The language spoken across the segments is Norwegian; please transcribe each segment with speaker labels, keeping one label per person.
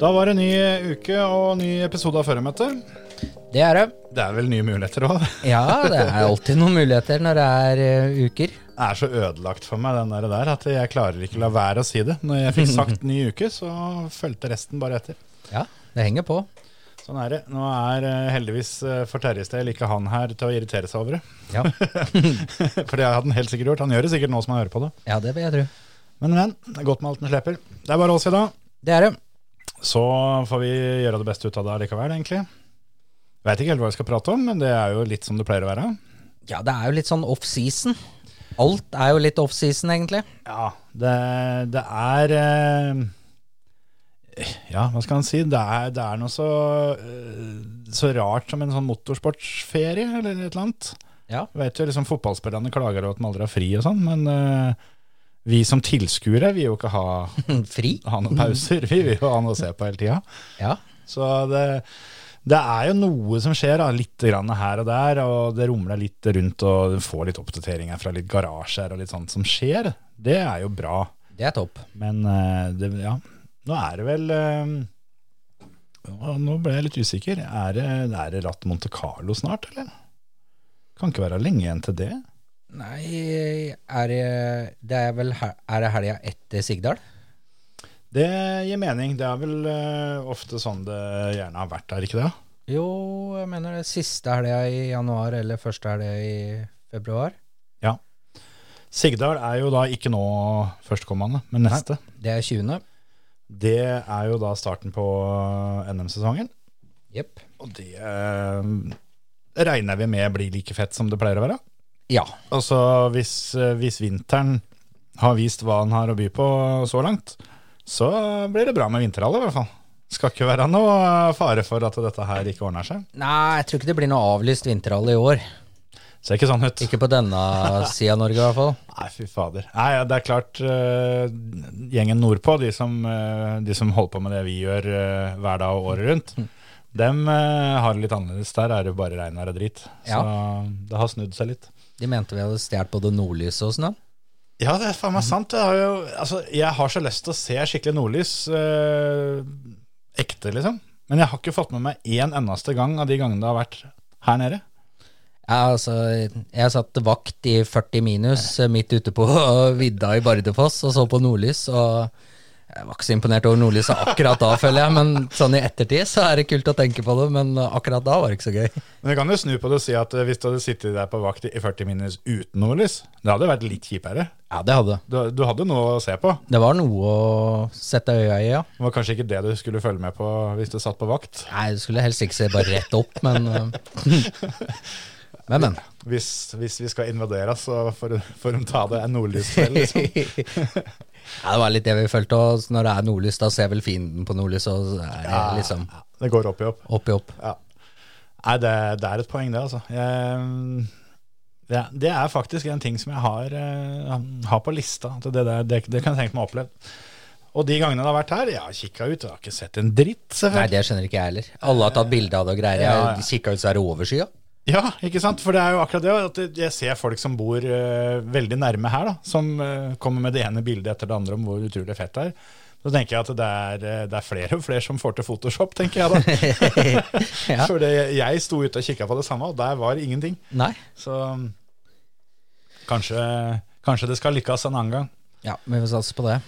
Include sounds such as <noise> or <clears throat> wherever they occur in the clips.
Speaker 1: Da var det ny uke og ny episode av Føremøtet.
Speaker 2: Det er det.
Speaker 1: Det er vel nye muligheter òg. <laughs>
Speaker 2: Ja, det er alltid noen muligheter når det er uh, uker.
Speaker 1: Det er så ødelagt for meg, den der, at jeg klarer ikke la være å si det. Når jeg fikk <laughs> sagt ny uke, så fulgte resten bare etter.
Speaker 2: Ja, det henger på.
Speaker 1: Sånn er det. Nå er eh, heldigvis eh, for Terje del ikke han her til å irritere seg over det.
Speaker 2: Ja, <laughs>
Speaker 1: For det hadde han helt sikkert gjort. Han gjør det sikkert nå som han hører på det.
Speaker 2: ja det vil jeg tro.
Speaker 1: Men, men. Det er godt med alt en slipper. Det er bare oss i dag.
Speaker 2: Det er det.
Speaker 1: Så får vi gjøre det beste ut av det likevel, egentlig. Veit ikke helt hva vi skal prate om, men det er jo litt som det pleier å være.
Speaker 2: Ja, det er jo litt sånn off-season. Alt er jo litt off-season, egentlig.
Speaker 1: Ja, det, det er eh, Ja, hva skal en si? Det er, det er noe så, eh, så rart som en sånn motorsportsferie, eller et eller annet.
Speaker 2: Ja.
Speaker 1: Veit jo, liksom Fotballspillerne klager over at de aldri har fri og sånn, men eh, vi som tilskuere vil jo ikke ha, <laughs>
Speaker 2: Fri.
Speaker 1: ha noen pauser. Vi vil jo ha noe å se på hele tida.
Speaker 2: Ja.
Speaker 1: Så det, det er jo noe som skjer, da, litt her og der, og det rumler litt rundt, og du får litt oppdateringer fra litt garasjer og litt sånt som skjer. Det er jo bra.
Speaker 2: Det er topp.
Speaker 1: Men eh, det, ja, nå er det vel eh, Nå ble jeg litt usikker. Er det, er det Ratt Monte Carlo snart, eller? Kan ikke være lenge igjen til det.
Speaker 2: Nei, er det, det er vel Er det helga etter Sigdal?
Speaker 1: Det gir mening. Det er vel eh, ofte sånn det gjerne har vært der, ikke det?
Speaker 2: Jo, jeg mener det siste helga i januar eller første helga i februar.
Speaker 1: Ja. Sigdal er jo da ikke nå førstkommende, men neste.
Speaker 2: Nei, Det er 20.
Speaker 1: Det er jo da starten på NM-sesongen.
Speaker 2: Jepp.
Speaker 1: Og det eh, regner vi med blir like fett som det pleier å være.
Speaker 2: Ja.
Speaker 1: Altså hvis, eh, hvis vinteren har vist hva han har å by på så langt, så blir det bra med vinterhalle, i hvert fall. Skal ikke være noe fare for at dette her ikke ordner seg.
Speaker 2: Nei, jeg tror ikke det blir noe avlyst vinterhall i år.
Speaker 1: Ser ikke sånn ut.
Speaker 2: Ikke på denne sida av Norge, i hvert fall.
Speaker 1: Nei, fy fader. Nei, ja, det er klart uh, gjengen nordpå, de som, uh, de som holder på med det vi gjør uh, hver dag og året rundt, dem eh, har det litt annerledes. Der er det bare regnvær og drit. Så
Speaker 2: Ja.
Speaker 1: det har snudd seg litt.
Speaker 2: De mente vi hadde stjålet både nordlyset og sånn.
Speaker 1: Ja, det er faen meg sant. Jeg har, jo, altså, jeg har så lyst til å se skikkelig nordlys Øh, ekte, liksom. Men jeg har ikke fått med meg én eneste gang av de gangene det har vært her nede.
Speaker 2: Ja, altså, jeg satt vakt i 40 minus eh, midt ute på <laughs> vidda i Bardufoss og så på nordlys, og jeg var ikke så imponert over nordlyset akkurat da, føler jeg, men sånn i ettertid så er det kult å tenke på det, men akkurat da var det ikke så gøy.
Speaker 1: Men vi kan jo snu på det og si at eh, hvis du hadde sittet der på vakt i 40 minutter uten nordlys, det hadde vært litt kjipere.
Speaker 2: Ja, det hadde.
Speaker 1: Du, du hadde noe å se på.
Speaker 2: Det var noe å sette øya i, ja.
Speaker 1: Det var kanskje ikke det du skulle følge med på hvis du satt på vakt.
Speaker 2: Nei, du skulle helst ikke se bare rett opp, men eh, <laughs> Men, men.
Speaker 1: Hvis, hvis vi skal invadere, så får de- får de ta det en nordlyskveld, liksom. <laughs>
Speaker 2: Ja, det var litt det vi følte, og når det er nordlys, da ser vel fienden på nordlys, og er det liksom
Speaker 1: Ja, det går opp i opp.
Speaker 2: opp i opp.
Speaker 1: Ja. Nei, det, det er et poeng, det, altså. Jeg, det, det er faktisk en ting som jeg har, eh, har på lista. Det, der, det, kan jeg tenke meg å oppleve. Og de gangene det har vært her, jeg har kikka ut, jeg har ikke sett en dritt,
Speaker 2: Nei, det skjønner ikke jeg heller. Alle har tatt bilde av det og greier.
Speaker 1: Ja, ja.
Speaker 2: Jeg kikka ut, så er det overskya.
Speaker 1: Ja, ikke sant? For det er jo akkurat det at jeg ser folk som bor uh, veldig nærme her, da, som uh, kommer med det ene bildet etter det andre om hvor utrolig fett det er. Så tenker jeg at det er, eh, det er flere og flere som får til Photoshop, tenker jeg da. <laughs> <laughs>
Speaker 2: Ja.
Speaker 1: For det, jeg sto ute og kikka på det samme, og der var ingenting.
Speaker 2: Nei.
Speaker 1: Så kanskje, kanskje det skal lykkes en annen gang.
Speaker 2: Ja, vi får satse på det.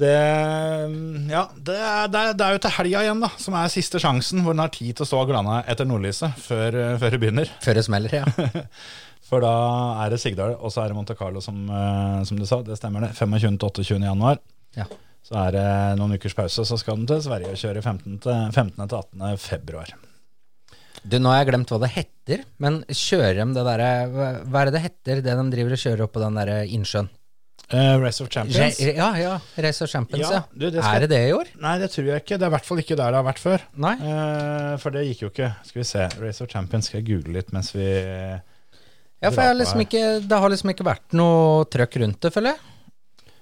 Speaker 1: Det, ja, det, det, det er jo til helga igjen, da, som er siste sjansen hvor en har tid til å stå og glane etter nordlyset før, eh, før det begynner.
Speaker 2: Før det smeller, ja. <laughs>
Speaker 1: For da er det Sigdal, og så er det Monte Carlo, som, eh, som du sa. Det stemmer det. 25. til 28. januar.
Speaker 2: ja.
Speaker 1: Så er det noen ukers pause, så skal den til Sverige og kjøre 15. til, 15. til 18. februar.
Speaker 2: Du, nå har jeg glemt hva det heter, men kjører de det derre Hva er det det heter, det de driver og kjører opp på den derre innsjøen?
Speaker 1: Eh, Race of Champions.
Speaker 2: Re- Ja, ja. Race of Champions,
Speaker 1: Ja,
Speaker 2: ja.
Speaker 1: du, det skal-
Speaker 2: Er det det i år?
Speaker 1: Nei, det tror jeg ikke. Det er i hvert fall ikke der det har vært før.
Speaker 2: Nei.
Speaker 1: Uh, for det gikk jo ikke. Skal vi se. Race of Champions skal jeg google litt mens vi
Speaker 2: Ja, for jeg har liksom ikke, det har liksom ikke vært noe trøkk rundt det, føler jeg.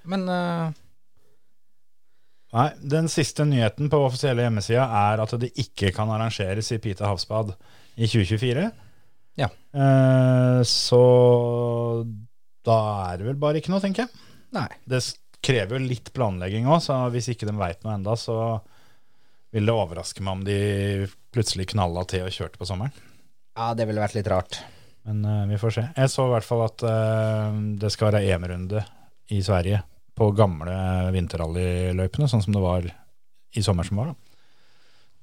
Speaker 2: Men eh,
Speaker 1: Nei, den siste nyheten på offisielle hjemmesida er at det ikke kan arrangeres i Pita havsbad i 2024.
Speaker 2: Ja.
Speaker 1: Eh, så da er det vel bare ikke noe, tenker jeg.
Speaker 2: nei.
Speaker 1: Det krever jo litt planlegging òg, så hvis ikke de veit noe enda, så vil det overraske meg om de plutselig knalla til og kjørte på sommeren.
Speaker 2: Ja, det ville vært litt rart.
Speaker 1: Men uh, vi får se. Jeg så i hvert fall at uh, det skal være EM-runde i Sverige på gamle vinterrallyløypene, sånn som det var i sommer som var. da.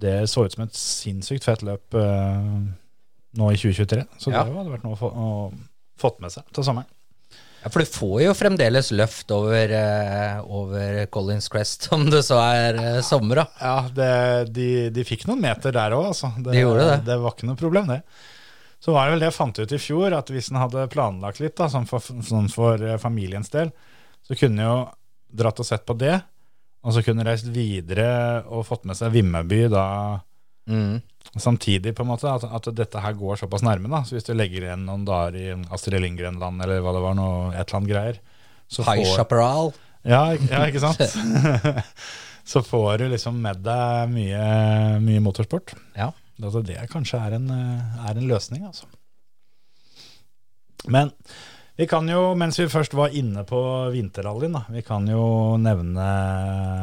Speaker 1: Det så ut som et sinnssykt fett løp uh, nå i 2023, så
Speaker 2: Ja.
Speaker 1: det hadde vært noe å få å, fått med seg til sommeren.
Speaker 2: Ja, For du får jo fremdeles løft over, eh, over Collins Crest, <laughs> om det så er eh, sommer, da.
Speaker 1: Ja, det, de, de fikk noen meter der òg, altså. Det,
Speaker 2: De gjorde det.
Speaker 1: Det var ikke noe problem, det. Så var det vel det jeg fant ut i fjor, at hvis en hadde planlagt litt, da, sånn for, sånn for eh, familiens del, så kunne en jo dratt og sett på det, og så kunne reist videre og fått med seg Vimmerby da
Speaker 2: Mm.
Speaker 1: samtidig, på en måte, at, at dette her går såpass nærme. da, Så hvis du legger igjen noen dager i Astrid Lindgren-land, eller hva det var, noe, et eller annet greier så
Speaker 2: High
Speaker 1: får-
Speaker 2: Chaparral.
Speaker 1: ja, ja, ikke sant? <laughs> så får du liksom med deg mye, mye motorsport.
Speaker 2: Ja.
Speaker 1: Altså det kanskje er en, er en løsning, altså. Men vi kan jo, mens vi først var inne på vinterrallyen, vi kan jo nevne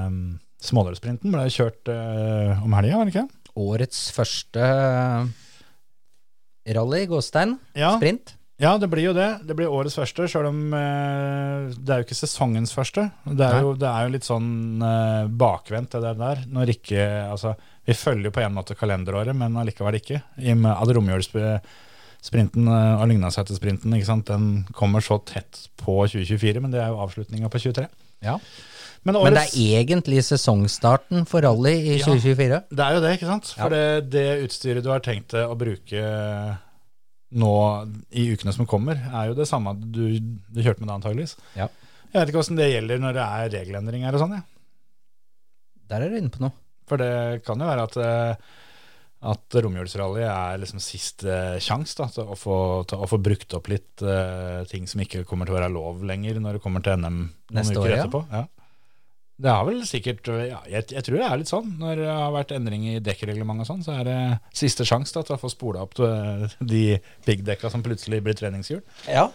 Speaker 1: um, Småløysprinten. Ble kjørt øh, om helga, var det ikke?
Speaker 2: Årets første eh, rally, Gåstein.
Speaker 1: Ja.
Speaker 2: Sprint.
Speaker 1: Ja, det blir jo det. Det blir årets første, sjøl om eh, det er jo ikke sesongens første. Det er, jo, det er jo litt sånn eh, bakvendt, det der. Når ikke Altså, vi følger jo på en måte kalenderåret, men allikevel ikke. I og med at romjulssprinten uh, og ligna seg til sprinten, ikke sant? den kommer så tett på 2024, men det er jo avslutninga på 23.
Speaker 2: Ja.
Speaker 1: Men,
Speaker 2: Men det er egentlig sesongstarten for rally i
Speaker 1: Ja.
Speaker 2: 2024.
Speaker 1: det er jo det, ikke sant?
Speaker 2: Ja.
Speaker 1: For det, det utstyret du har tenkt å bruke nå i ukene som kommer, er jo det samme du, du kjørte med da, antageligvis.
Speaker 2: Ja.
Speaker 1: Jeg vet ikke åssen det gjelder når det er regelendringer og sånn. Ja.
Speaker 2: Der er du inne på noe.
Speaker 1: For det kan jo være at, eh, at romjulsrally er liksom siste sjanse til, å få, til å få brukt opp litt uh, ting som ikke kommer til å være lov lenger når det kommer til NM noen
Speaker 2: Neste
Speaker 1: uker
Speaker 2: år, ja.
Speaker 1: etterpå. Ja. Det er vel sikkert ja, jeg, jeg tror det er litt sånn. Når det har vært endring i dekkreglement og sånn, så er det siste sjanse til å få spola opp eh, de piggdekka som plutselig blir treningshjul.
Speaker 2: Ja.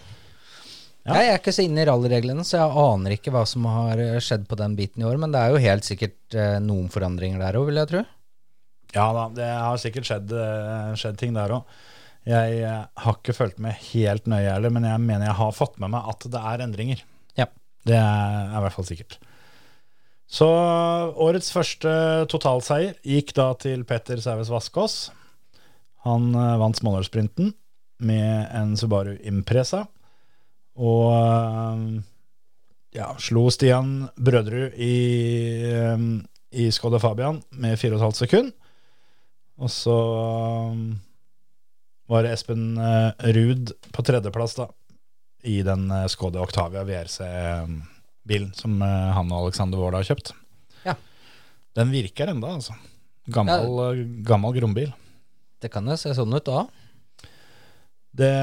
Speaker 1: Ja.
Speaker 2: Jeg er ikke så inne i rallyreglene, så jeg aner ikke hva som har eh, skjedd på den biten i år. Men det er jo helt sikkert eh, noen forandringer der òg, vil jeg tro.
Speaker 1: Ja da, det har sikkert skjedd, eh, skjedd ting der òg. Jeg eh, har ikke fulgt med helt nøye heller, men jeg mener jeg har fått med meg at det er endringer.
Speaker 2: Ja.
Speaker 1: Det er i hvert fall sikkert. Så årets første totalseier gikk da til Petter Saues Vaskås. Han eh, vant smålårssprinten med en Subaru Impresa. Og ja, slo Stian Brødrud i, i Skoda Fabian med 4,5 sekund. Og så um, var det Espen eh, Ruud på tredjeplass, da. I den eh, Skoda Octavia VRC-bilen som eh, han og Alexander Wold har kjøpt.
Speaker 2: Ja.
Speaker 1: Den virker enda, altså. Gammel, ja. gammel grombil.
Speaker 2: Det kan jo se sånn ut da.
Speaker 1: Det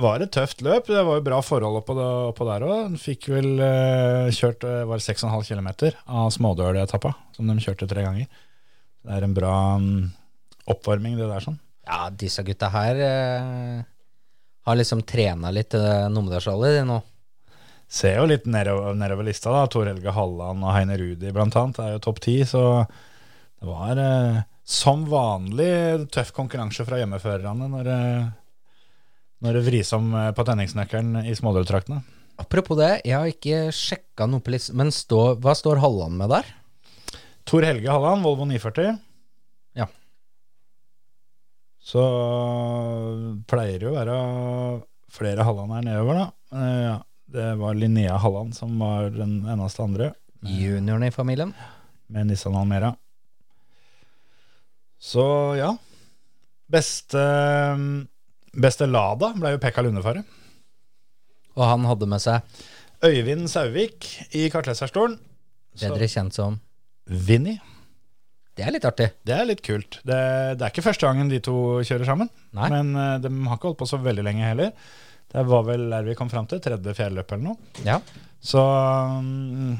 Speaker 1: var et tøft løp. Det var jo bra forhold oppå, oppå der òg. Fikk vel kjørt var 6,5 km av smådøletappa, som de kjørte tre ganger. Det er en bra mm, oppvarming, det der sånn.
Speaker 2: Ja, disse gutta her eh, har liksom trena litt uh, Numedalsrally de nå.
Speaker 1: Ser jo litt nedover, nedover lista, da. Tor Helge Halland og Heine Rudi blant annet er jo topp ti, så det var eh, som vanlig tøff konkurranse fra hjemmeførerne når det, når det vris om eh, på tenningsnøkkelen i smådeltraktene.
Speaker 2: Apropos det, jeg har ikke sjekka noe på listen, men stå, hva står Halland med der?
Speaker 1: Tor Helge Halland, Volvo 940.
Speaker 2: Ja.
Speaker 1: Så pleier det å være flere Halland her nedover, da. Eh, ja, det var Linnea Halland som var den eneste andre,
Speaker 2: Junioren i familien.
Speaker 1: med Nissan Almera. Så ja. Beste, beste Lada ble jo Pekka Lundefare.
Speaker 2: Og han hadde med seg
Speaker 1: Øyvind Sauvik i kartleserstolen.
Speaker 2: Bedre kjent som
Speaker 1: Vinny.
Speaker 2: Det er litt artig.
Speaker 1: Det er litt kult. Det, det er ikke første gangen de to kjører sammen.
Speaker 2: Nei.
Speaker 1: Men eh, de har ikke holdt på så veldig lenge heller. Det var vel der vi kom fram til, tredje fjelløp eller noe.
Speaker 2: Ja.
Speaker 1: Så mm,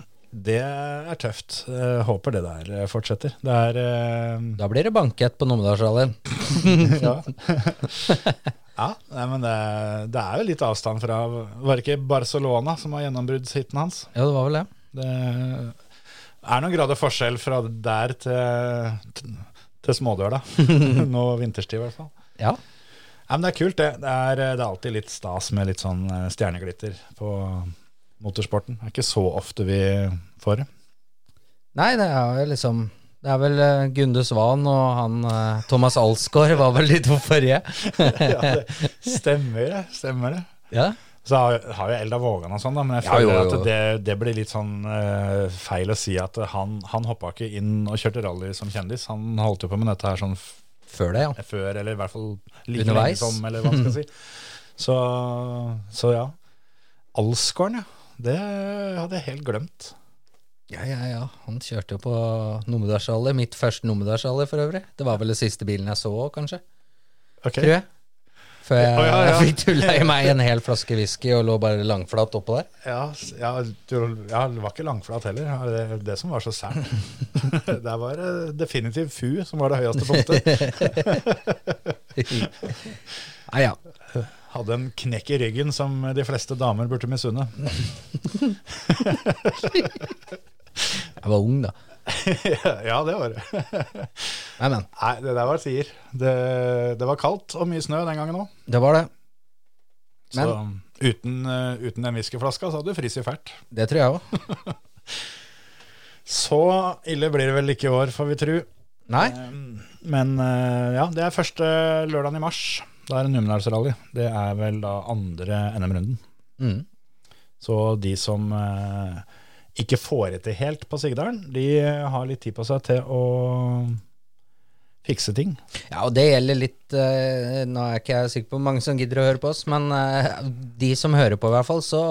Speaker 1: det er tøft. Jeg håper det der eh, fortsetter. Det er uh...
Speaker 2: Da blir det bankett på Numedalsrallyen. <laughs>
Speaker 1: ja. <laughs> ja, nei, men det, det er jo litt avstand fra Var det ikke Barcelona som var gjennombruddshiten hans?
Speaker 2: Ja, det var vel det.
Speaker 1: Det er noen grader forskjell fra der til, til, smådøla. <laughs> Nå vinterstid, i hvert fall.
Speaker 2: Ja.
Speaker 1: Ja, men det er kult, det. Det er, det er alltid litt stas med litt sånn eh, stjerneglitter på motorsporten. Det er ikke så ofte vi får det.
Speaker 2: Nei, det er jo liksom Det er vel eh, Gunde Svan og han eh, Thomas Alsgaard var vel de to forrige. <laughs>
Speaker 1: ja, det <laughs> stemmer det. Stemmer det.
Speaker 2: Ja.
Speaker 1: Så har, har jo Elda Vågan og sånn, da, men jeg
Speaker 2: Ja,
Speaker 1: føler
Speaker 2: jo, jo.
Speaker 1: at det, det blir litt sånn uh, feil å si at han, han hoppa ikke inn og kjørte rally som kjendis. Han holdt jo på med dette her sånn
Speaker 2: Før det, ja.
Speaker 1: før, eller i hvert fall like lenge som, eller hva man skal si. <laughs> Så, så ja. Alsgaard, ja. Det hadde jeg helt glemt.
Speaker 2: Ja, ja, ja. Han kjørte jo på Numedalsrally. Mitt første Numedalsrally for øvrig. Det var vel det siste bilen jeg så òg, kanskje.
Speaker 1: Ok.
Speaker 2: Tror jeg. Før jeg,
Speaker 1: ja, ja. <laughs>
Speaker 2: fikk tulla i meg en hel flaske whisky og lå bare langflat oppå der.
Speaker 1: Ja, ja, du, ja, det var ikke langflat heller. Det er det som var så sært. <laughs> Der var det definitivt FU som var det høyeste punktet.
Speaker 2: Nei, <laughs> ja.
Speaker 1: Hadde en knekk i ryggen som de fleste damer burde misunne.
Speaker 2: Jeg var ung, da. <laughs>
Speaker 1: ja, det var det. <laughs>
Speaker 2: Nei, men.
Speaker 1: Nei, det der var sier. Det, det var kaldt og mye snø den gangen òg.
Speaker 2: Det var det.
Speaker 1: Så uten, eh, uten den whiskyflaska så hadde du fryst fælt.
Speaker 2: Det tror jeg òg. <laughs>
Speaker 1: Så ille blir det vel ikke i år, får vi tro.
Speaker 2: Nei.
Speaker 1: Men eh, ja, det er første lørdagen i mars. Da er det Numedalsrally. Det er vel da andre NM-runden.
Speaker 2: Mm.
Speaker 1: Så de som eh, ikke får det til helt på Sigdalen, de har litt tid på seg til å fikse ting.
Speaker 2: Ja, og det gjelder litt uh, Nå er jeg ikke jeg sikker på hvor mange som gidder å høre på oss, men uh, de som hører på, i hvert fall, så,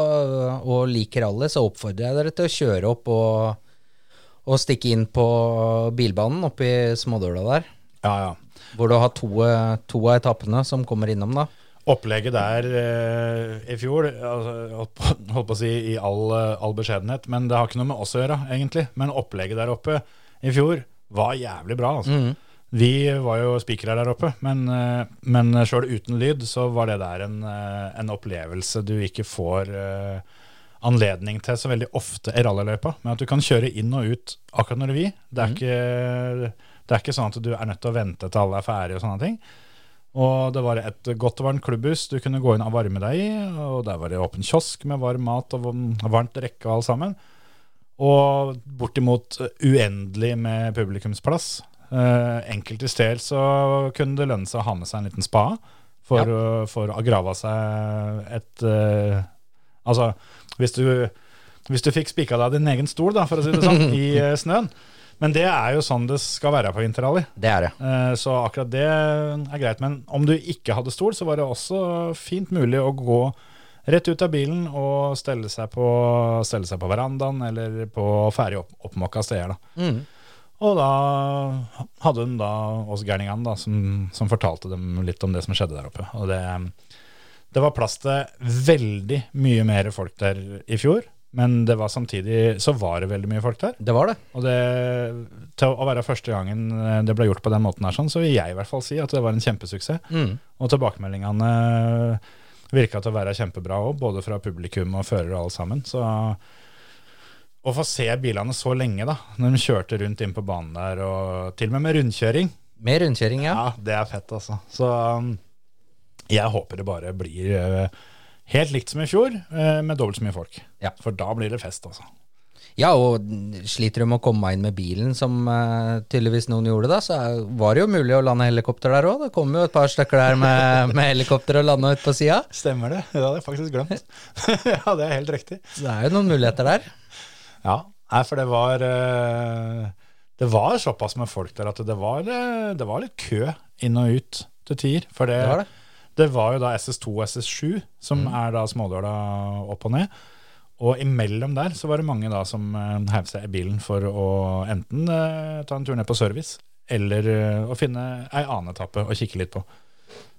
Speaker 2: og liker alle, så oppfordrer jeg dere til å kjøre opp og, og stikke inn på bilbanen oppe i Smådøla der.
Speaker 1: Ja, ja.
Speaker 2: Hvor du har to, eh, to av etappene som kommer innom, da.
Speaker 1: Opplegget der eh, i fjor, altså, holdt, på, <laughs> holdt på å si i all, eh, all beskjedenhet, men det har ikke noe med oss å gjøre, egentlig. Men opplegget der oppe i fjor var jævlig bra. Altså. Vi var jo spikere der oppe, men, eh, men sjøl uten lyd så var det der en, eh, en opplevelse du ikke får eh, anledning til så veldig ofte i rallyløypa. Men at du kan kjøre inn og ut akkurat når du vil. Det er, ikke, det er ikke sånn at du er nødt til å vente til alle er ferdige og sånne ting. Og det var et godt og varmt klubbhus du kunne gå inn og varme deg i. Og der var det åpen kiosk med varm mat og varmt rekke og alt sammen. Og bortimot uendelig med publikumsplass. Eh, enkelte steder så kunne det lønne seg å ha med seg en liten spade for, å, for å grave seg et eh, Altså, hvis du, hvis du fikk spika deg din egen stol, da, for å si det sånn, <laughs> i eh, snøen. Men det er jo sånn det skal være på vinterrally.
Speaker 2: Det er det.
Speaker 1: Eh, Så akkurat det er greit. Men om du ikke hadde stol, så var det også fint mulig å gå rett ut av bilen og stelle seg på, stelle seg på verandaen eller på ferdig opp, oppmåka steder. Da.
Speaker 2: Mm.
Speaker 1: Og da hadde hun da oss gærningene da, som, som fortalte dem litt om det som skjedde der oppe. Og det, det var plass til veldig mye mer folk der i fjor. Men det var samtidig så var det veldig mye folk der.
Speaker 2: Det var det.
Speaker 1: Og det, til å være første gangen det ble gjort på den måten her, sånn, så vil jeg i hvert fall si at det var en kjempesuksess.
Speaker 2: Mm.
Speaker 1: Og tilbakemeldingene virka til å være kjempebra òg, både fra publikum og fører og alle sammen. Så å få se bilene så lenge, da, når de kjørte rundt inn på banen der, og til og med med rundkjøring,
Speaker 2: Med rundkjøring, ja.
Speaker 1: ja, det er fett, altså. Så um, jeg håper det bare blir eh, helt likt som i fjor, eh, med dobbelt så mye folk.
Speaker 2: Ja.
Speaker 1: For da blir det fest, altså.
Speaker 2: Ja, og sliter du med å komme inn med bilen, som uh, tydeligvis noen gjorde da, så var det jo mulig å lande helikopter der òg. Det kom jo et par stykker der med, <laughs> med helikopter og landa ut på sida.
Speaker 1: Stemmer det? Det hadde jeg faktisk glemt. <laughs> ja, det er helt riktig.
Speaker 2: Så det er jo noen muligheter der.
Speaker 1: Ja, for det var eh, Det var såpass med folk der at det var, det var litt kø inn og ut til tier. For det,
Speaker 2: Det var det.
Speaker 1: Det var jo da SS2 og SS7, som er da Smådøla opp og ned. Og imellom der så var det mange da som uh, heiv seg i bilen for å enten eh, ta en tur ned på service, eller eh, å finne ei annen etappe og kikke litt på.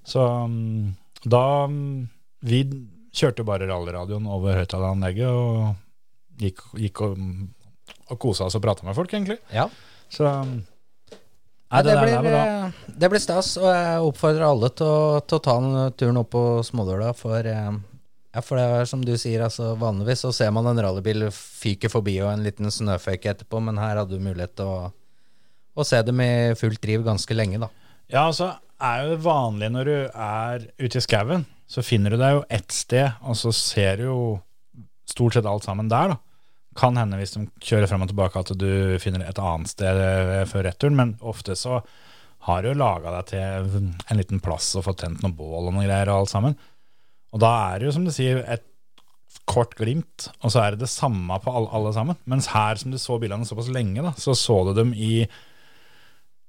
Speaker 1: Så mm, da mm, Vi kjørte bare rallyradioen over høyttaleranlegget og gikk, gikk og, og kosa oss og prata med folk, egentlig.
Speaker 2: Ja.
Speaker 1: Så mm,
Speaker 2: Nei, det,
Speaker 1: det,
Speaker 2: blir, eh, det blir stas, og jeg oppfordrer alle til å, til å ta en turen opp på Smådøla, for, eh, ja, for det er som du sier, altså vanligvis så ser man en rallybil fyke forbi og en liten snøføyke etterpå, men her hadde du mulighet til å, å se dem i fullt driv ganske lenge, da.
Speaker 1: Ja, altså er jo det vanlige når du er ute i skauen, så finner du deg jo ett sted, og så ser du jo stort sett alt sammen der, da. Kan hende hvis de kjører frem og tilbake at du finner et annet sted eh, før returen, men ofte så har du jo laga deg til en liten plass og fått tent noen bål og noen greier og alt sammen. Og da er det jo, som du sier, et kort glimt, og så er det det samme på alle, alle sammen. Mens her, som du så bildene såpass lenge, da, så så du dem i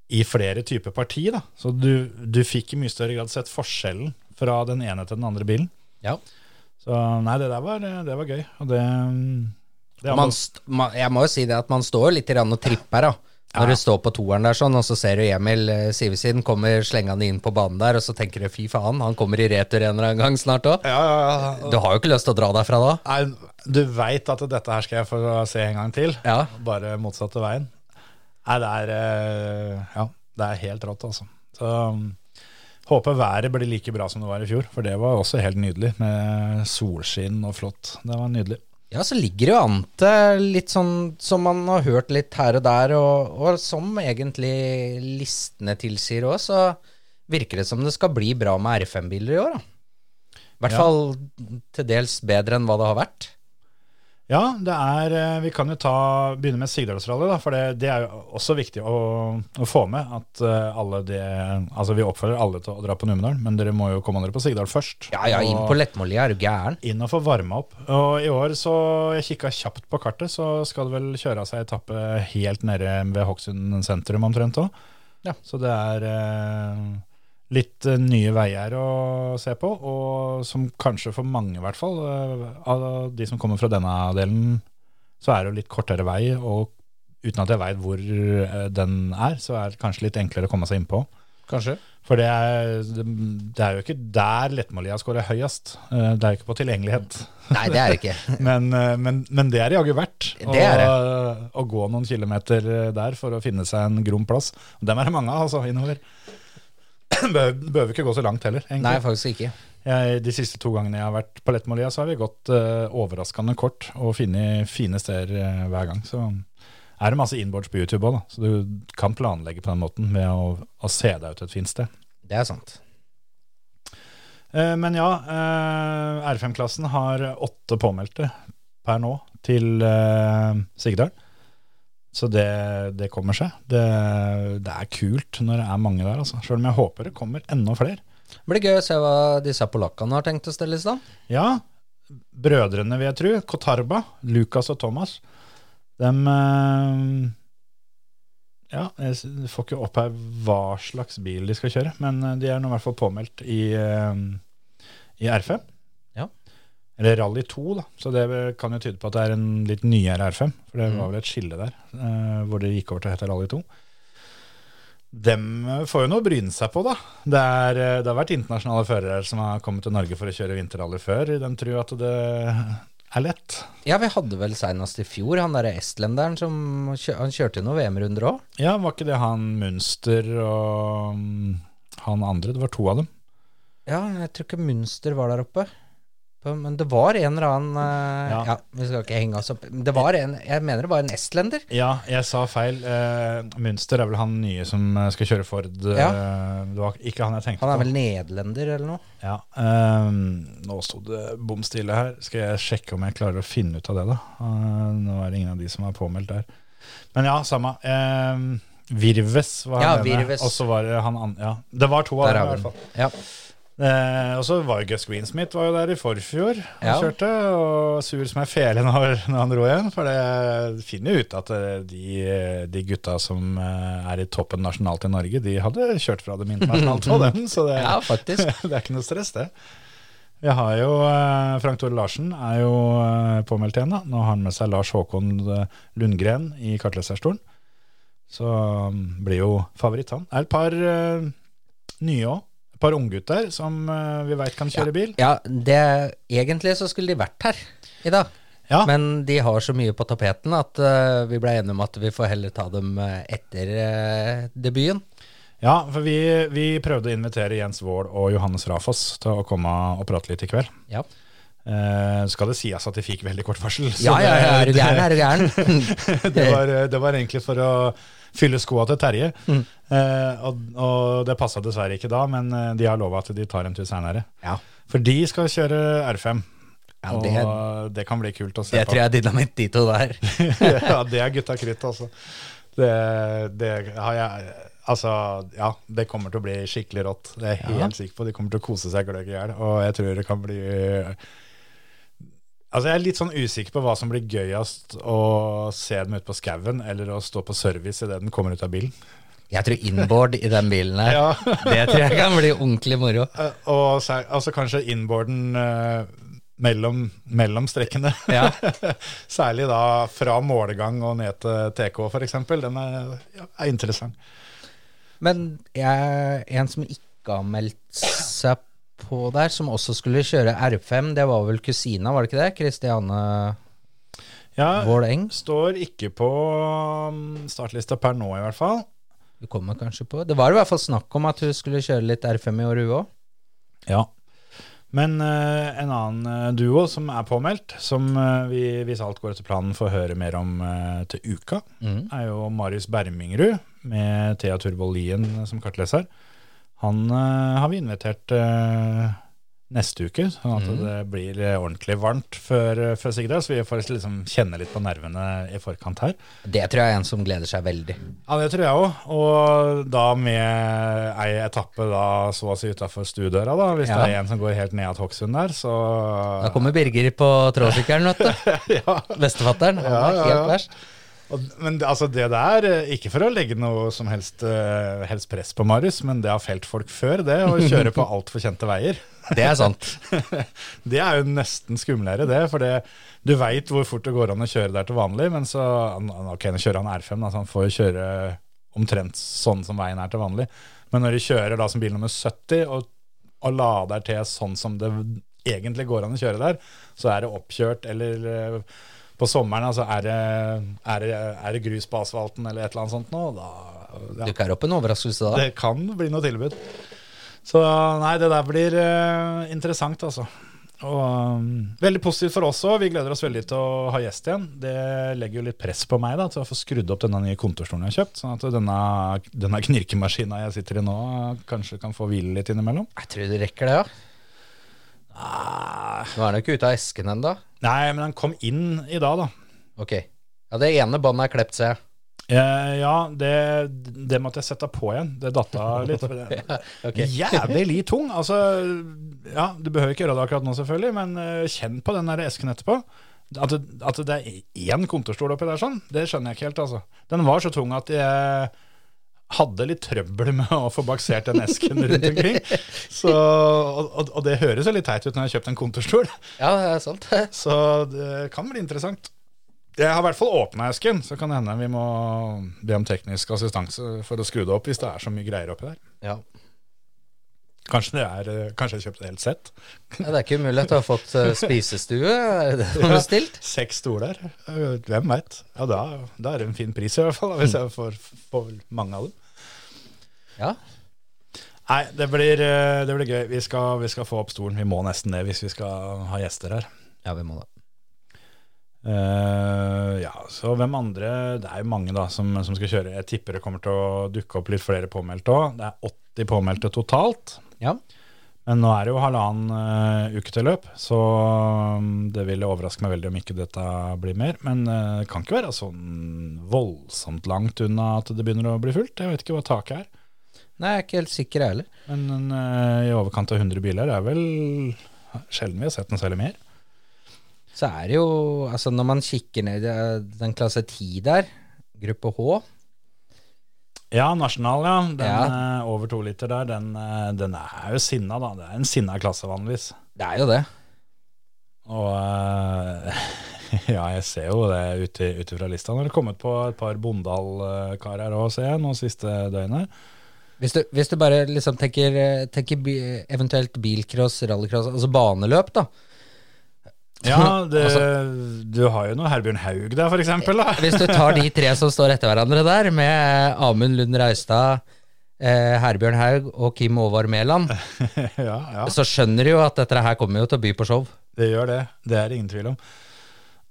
Speaker 1: i flere typer parti. Da. Så du, du fikk i mye større grad sett forskjellen fra den ene til den andre bilen.
Speaker 2: Ja.
Speaker 1: Så nei, det der var, det var gøy. Og det
Speaker 2: Man, man, jeg må jo si det at man står litt og tripper, da. Når
Speaker 1: Ja.
Speaker 2: du står på toeren der sånn, og så ser du Emil eh, Sivesiden kommer slengende inn på banen der, og så tenker du fy faen, han kommer i retur en eller annen gang snart òg.
Speaker 1: ja, ja, ja.
Speaker 2: Du har jo ikke lyst til å dra derfra da.
Speaker 1: Nei, du veit at dette her skal jeg få se en gang til.
Speaker 2: Ja.
Speaker 1: Bare motsatte veien. Nei, det er eh, Ja, det er helt rått, altså. Så um, håper været blir like bra som det var i fjor, for det var også helt nydelig. Med solskinn og flott. Det var nydelig.
Speaker 2: Ja, så ligger det jo an til litt sånn som man har hørt litt her og der, og, og som egentlig listene tilsier òg, så virker det som det skal bli bra med R5-biler i år, da. I hvert
Speaker 1: Ja.
Speaker 2: fall til dels bedre enn hva det har vært.
Speaker 1: Ja, det er eh, Vi kan jo ta, begynne med Sigdalsrally, da, for det, det er jo også viktig å, å få med. At eh, alle det Altså, vi oppfordrer alle til å dra på Numedal, men dere må jo komme dere på Sigdal først.
Speaker 2: Ja, ja, inn på Lettmålia er du gæren.
Speaker 1: inn og få varma opp. Og i år, så jeg kikka kjapt på kartet, så skal det vel kjøre av seg etappe helt nede ved Hokksund sentrum omtrent òg.
Speaker 2: Ja.
Speaker 1: Så det er eh, litt eh, nye veier å se på, og som kanskje for mange, i hvert fall, eh, av de som kommer fra denne delen, så er det jo litt kortere vei, og uten at jeg veit hvor eh, den er, så er det kanskje litt enklere å komme seg innpå.
Speaker 2: Kanskje.
Speaker 1: For det er, det er jo ikke der Lettmålia scorer høyest. Det er jo ikke på tilgjengelighet.
Speaker 2: Nei, det er det ikke. <laughs>
Speaker 1: Men, men, men det er jaggu verdt å,
Speaker 2: Det er
Speaker 1: å gå noen kilometer der for å finne seg en grom plass. Dem er det mange av, altså, innover. <laughs> Behøver ikke gå så langt heller, egentlig.
Speaker 2: Nei, faktisk ikke.
Speaker 1: Jeg, de siste to gangene jeg har vært på Lettmålia, så har vi gått uh, overraskende kort og funnet fine steder uh, hver gang. Så er det masse inboards på YouTube òg, så du kan planlegge på den måten med å, å se deg ut et fint sted.
Speaker 2: Det er sant.
Speaker 1: Uh, Men ja, eh, R5-klassen har åtte påmeldte per nå til Sigdal. Så det, det kommer seg. Det, det er kult når det er mange der, altså. Selv om jeg håper det kommer enda flere.
Speaker 2: Det blir gøy å se hva disse polakkene har tenkt å stelle i stand.
Speaker 1: Ja, brødrene vil jeg tro, Kotarba, Lukas og Thomas, dem eh, Ja, jeg får ikke opp her hva slags bil de skal kjøre, men eh, de er nå i hvert fall påmeldt i, eh, i R5. Eller Rally 2, da. Så det kan jo tyde på at det er en litt nyere R5. For det
Speaker 2: Mm.
Speaker 1: var vel et skille der, eh, hvor det gikk over til å hete Rally 2. Dem eh, får jo noe å bryne seg på, da. Det, er, eh, det har vært internasjonale førere som har kommet til Norge for å kjøre vinterrally før, i den tro at det er lett.
Speaker 2: Ja, vi hadde vel senest i fjor han derre estlenderen som kjø han kjørte noen VM-runder òg.
Speaker 1: Ja, var ikke det han Munster og mm, han andre? Det var to av dem.
Speaker 2: Ja, jeg tror ikke Munster var der oppe. På- Men det var en eller annen uh, ja.
Speaker 1: Ja.
Speaker 2: vi skal ikke henge oss opp. Det var en, jeg mener det var en estlender.
Speaker 1: Ja, jeg sa feil. Uh, Münster er vel han nye som eh, skal kjøre Ford. Ja.
Speaker 2: Ja.
Speaker 1: Det var ikke han jeg tenkte på.
Speaker 2: Han er
Speaker 1: på.
Speaker 2: vel nederlender eller noe?
Speaker 1: Ja, Uh, nå sto det bom stille her. Skal jeg sjekke om jeg klarer å finne ut av det, da? Nå er det ingen av de som er påmeldt der. Men ja, samme. Ehm, Virves var
Speaker 2: Ja,
Speaker 1: ene. Og så var det han andre. Ja, det var to av dem, i hvert fall.
Speaker 2: Ja.
Speaker 1: Eh, og så var jo Gus Greensmith var jo der i forfjor og
Speaker 2: Ja.
Speaker 1: kjørte, og sur som ei fele <laughs> når, når han dro igjen. For det finner jo ut at eh, de, de gutta som eh, er i toppen nasjonalt i Norge, de hadde kjørt fra dem internasjonalt på dem. Så det, <laughs>
Speaker 2: ja, <laughs>
Speaker 1: det er ikke noe stress, det. Vi har jo eh, Frank Tore Larsen er jo påmeldt igjen. da. Nå har han med seg Lars Håkon Lundgren i kartleserstolen. Så um, blir jo favoritt, han. Det er et par nye òg. Et par unggutter som eh, vi veit kan kjøre bil.
Speaker 2: Ja, det, egentlig så skulle de vært her i dag.
Speaker 1: Ja.
Speaker 2: Men de har så mye på tapeten at uh, vi ble enige om at vi får heller ta dem eh, etter uh, debuten.
Speaker 1: Ja, for vi, vi prøvde å invitere Jens Wold og Johannes Rafoss til å komme og prate litt i kveld.
Speaker 2: Ja,
Speaker 1: Uh, skal det sies at de fikk veldig kort varsel. så
Speaker 2: ja, ja, ja er du gæren, er du gæren? <laughs>
Speaker 1: det, var, det var egentlig for å fylle skoa til Terje.
Speaker 2: Mm.
Speaker 1: Eh, og, og det passa dessverre ikke da, men eh, de har lova at de tar en tur seinere.
Speaker 2: Ja.
Speaker 1: For de skal kjøre R5.
Speaker 2: Ja,
Speaker 1: og
Speaker 2: det-
Speaker 1: det, kan bli kult å se
Speaker 2: Det tror jeg er dynamitt, de to der. <laughs>
Speaker 1: ja, det er gutta krutt, altså. Det, det har jeg Altså, ja, det kommer til å bli skikkelig rått. Det er jeg
Speaker 2: Ja.
Speaker 1: helt sikker på. De kommer til å kose seg gløgg i hjel. Og jeg tror det kan bli Altså, jeg er litt sånn usikker på hva som blir gøyest å se dem ute på skauen, eller å stå på service idet den kommer ut av bilen.
Speaker 2: Jeg tror inboard i den bilen her, <laughs>
Speaker 1: Ja.
Speaker 2: det tror jeg kan bli ordentlig moro. <laughs>
Speaker 1: Eh, Og så, altså kanskje inboarden uh, mellom, mellom strekkene.
Speaker 2: Ja. <laughs>
Speaker 1: Særlig da fra målegang og ned til TK, f.eks. Den er, ja, er interessant.
Speaker 2: Men jeg, en som ikke har meldt seg på der, som også skulle kjøre R5, det var vel kusina, var det ikke det? Kristiane
Speaker 1: Ja,
Speaker 2: Våleng?
Speaker 1: står ikke på um, startlista per nå, i hvert fall.
Speaker 2: Du kommer kanskje på Det var i hvert fall snakk om at hun skulle kjøre litt R5 i år, hun òg.
Speaker 1: Ja. Men uh, en annen eh, duo som er påmeldt, som uh, vi, hvis alt går etter planen, får høre mer om uh, til uka,
Speaker 2: Mm.
Speaker 1: er jo Marius Bermingrud med Thea Turbolien som kartleser. Han uh, har vi invitert uh, neste uke, sånn at
Speaker 2: mm.
Speaker 1: det blir eh, ordentlig varmt før, før Sigdal, så vi får liksom kjenne litt på nervene i forkant her.
Speaker 2: Det tror jeg er en som gleder seg veldig.
Speaker 1: Ja, det tror jeg òg. Og da med ei etappe da så å si utafor stuedøra, da. Hvis
Speaker 2: Ja.
Speaker 1: det er en som går helt ned av Hokksund der, så
Speaker 2: Da kommer Birger på tråsykkelen, vet du. <laughs>
Speaker 1: ja.
Speaker 2: Bestefatteren. Han
Speaker 1: Ja,
Speaker 2: er helt verst.
Speaker 1: Og, men altså det der, eh, ikke for å legge noe som helst, eh, helst press på Marius, men det har felt folk før, det, å kjøre på altfor kjente veier. <laughs>
Speaker 2: Det er sant. <laughs>
Speaker 1: Det er jo nesten skumlere, det. For det, du veit hvor fort det går an å kjøre der til vanlig, men så Ok, nå kjører han R5, da, så han får jo kjøre omtrent sånn som veien er til vanlig. Men når de kjører da som bil nummer 70, og, og lader til sånn som det egentlig går an å kjøre der, så er det oppkjørt, eller eh, på sommeren altså er, det, er, det, er det grus på asfalten eller et eller annet sånt nå, da ja,
Speaker 2: Dukker opp en overraskelse da.
Speaker 1: det kan bli noe tilbud. Så nei, det der blir uh, interessant, altså. Og um, Veldig positivt for oss òg. Vi gleder oss veldig til å ha gjest igjen. Det legger jo litt press på meg da, til å få skrudd opp denne nye kontorstolen jeg har kjøpt. Sånn at denne, denne knirkemaskina jeg sitter i nå, kanskje kan få hvile litt innimellom.
Speaker 2: Jeg tror du rekker det, ja. Nå er den jo ikke ute av esken ennå.
Speaker 1: Nei, men den kom inn i dag, da.
Speaker 2: Ok. Ja, det ene båndet er klept, ser jeg.
Speaker 1: Eh, ja, det, det måtte jeg sette på igjen. Det datt av litt. <laughs> ja,
Speaker 2: okay.
Speaker 1: Jævlig tung. Altså, ja, du behøver ikke gjøre det akkurat nå, selvfølgelig, men eh, kjenn på den der esken etterpå. At det, at det er én kontorstol oppi der, sånn, det skjønner jeg ikke helt. altså. Den var så tung at jeg hadde litt trøbbel med å få baksert den esken rundt <laughs> omkring. Så, og, og, det høres jo litt teit ut når jeg har kjøpt en kontorstol,
Speaker 2: Ja, det er sant. <laughs>
Speaker 1: så det kan bli interessant. Jeg har i hvert fall åpna esken, så kan det hende vi må be om teknisk assistanse for å skru det opp hvis det er så mye greier oppi der.
Speaker 2: Ja.
Speaker 1: Kanskje, det er, eh, kanskje jeg kjøpte et helt sett.
Speaker 2: Ja, det er ikke umulig at du har fått eh, <laughs> spisestue. Er det det du har bestilt?
Speaker 1: Seks stoler. Eh, Hvem veit. Ja, da, da er det en fin pris i hvert fall, hvis jeg får, får mange av dem.
Speaker 2: Ja.
Speaker 1: Nei, det blir, det blir gøy. Vi skal, vi skal få opp stolen. Vi må nesten det hvis vi skal ha gjester her.
Speaker 2: Ja, vi må det.
Speaker 1: Eh, ja, så hvem andre Det er jo mange da som, som skal kjøre. Jeg tipper det kommer til å dukke opp litt flere påmeldte òg. Det er 80 påmeldte totalt.
Speaker 2: Ja.
Speaker 1: Men nå er det jo halvannen uh, uke til løp, så um, det ville overraske meg veldig om ikke dette blir mer. Men uh, det kan ikke være sånn voldsomt langt unna at det begynner å bli fullt. Jeg vet ikke hva taket er.
Speaker 2: Nei, jeg er ikke helt sikker, heller.
Speaker 1: Men en, i overkant av 100 biler er vel sjelden vi har sett noe særlig mer.
Speaker 2: Så er det jo, altså når man kikker ned i den klasse 10 der, gruppe H
Speaker 1: Ja, Nasjonal, ja. Den
Speaker 2: Ja.
Speaker 1: eh, over to liter der, den, eh, den er jo sinna, da. Det er en sinna klasse vanligvis.
Speaker 2: Det er jo det.
Speaker 1: Og eh, <laughs> ja, jeg ser jo det ut ifra lista. Nå har det kommet på et par Bondal-karer òg, ser jeg, nå siste døgnet.
Speaker 2: Hvis du, hvis du bare liksom tenker, tenker eventuelt bilcross, rallycross, altså baneløp, da.
Speaker 1: Ja, <laughs> det,
Speaker 2: Altså-
Speaker 1: du har jo noe Herbjørn Haug der, for eksempel. Da.
Speaker 2: Hvis du tar de tre som står etter hverandre der, med Amund Lund Reistad, eh, Herbjørn Haug og Kim Håvard Mæland, <laughs>
Speaker 1: ja, ja,
Speaker 2: så skjønner du jo at dette her kommer jo til å by på show.
Speaker 1: det gjør det. Det er det ingen tvil om.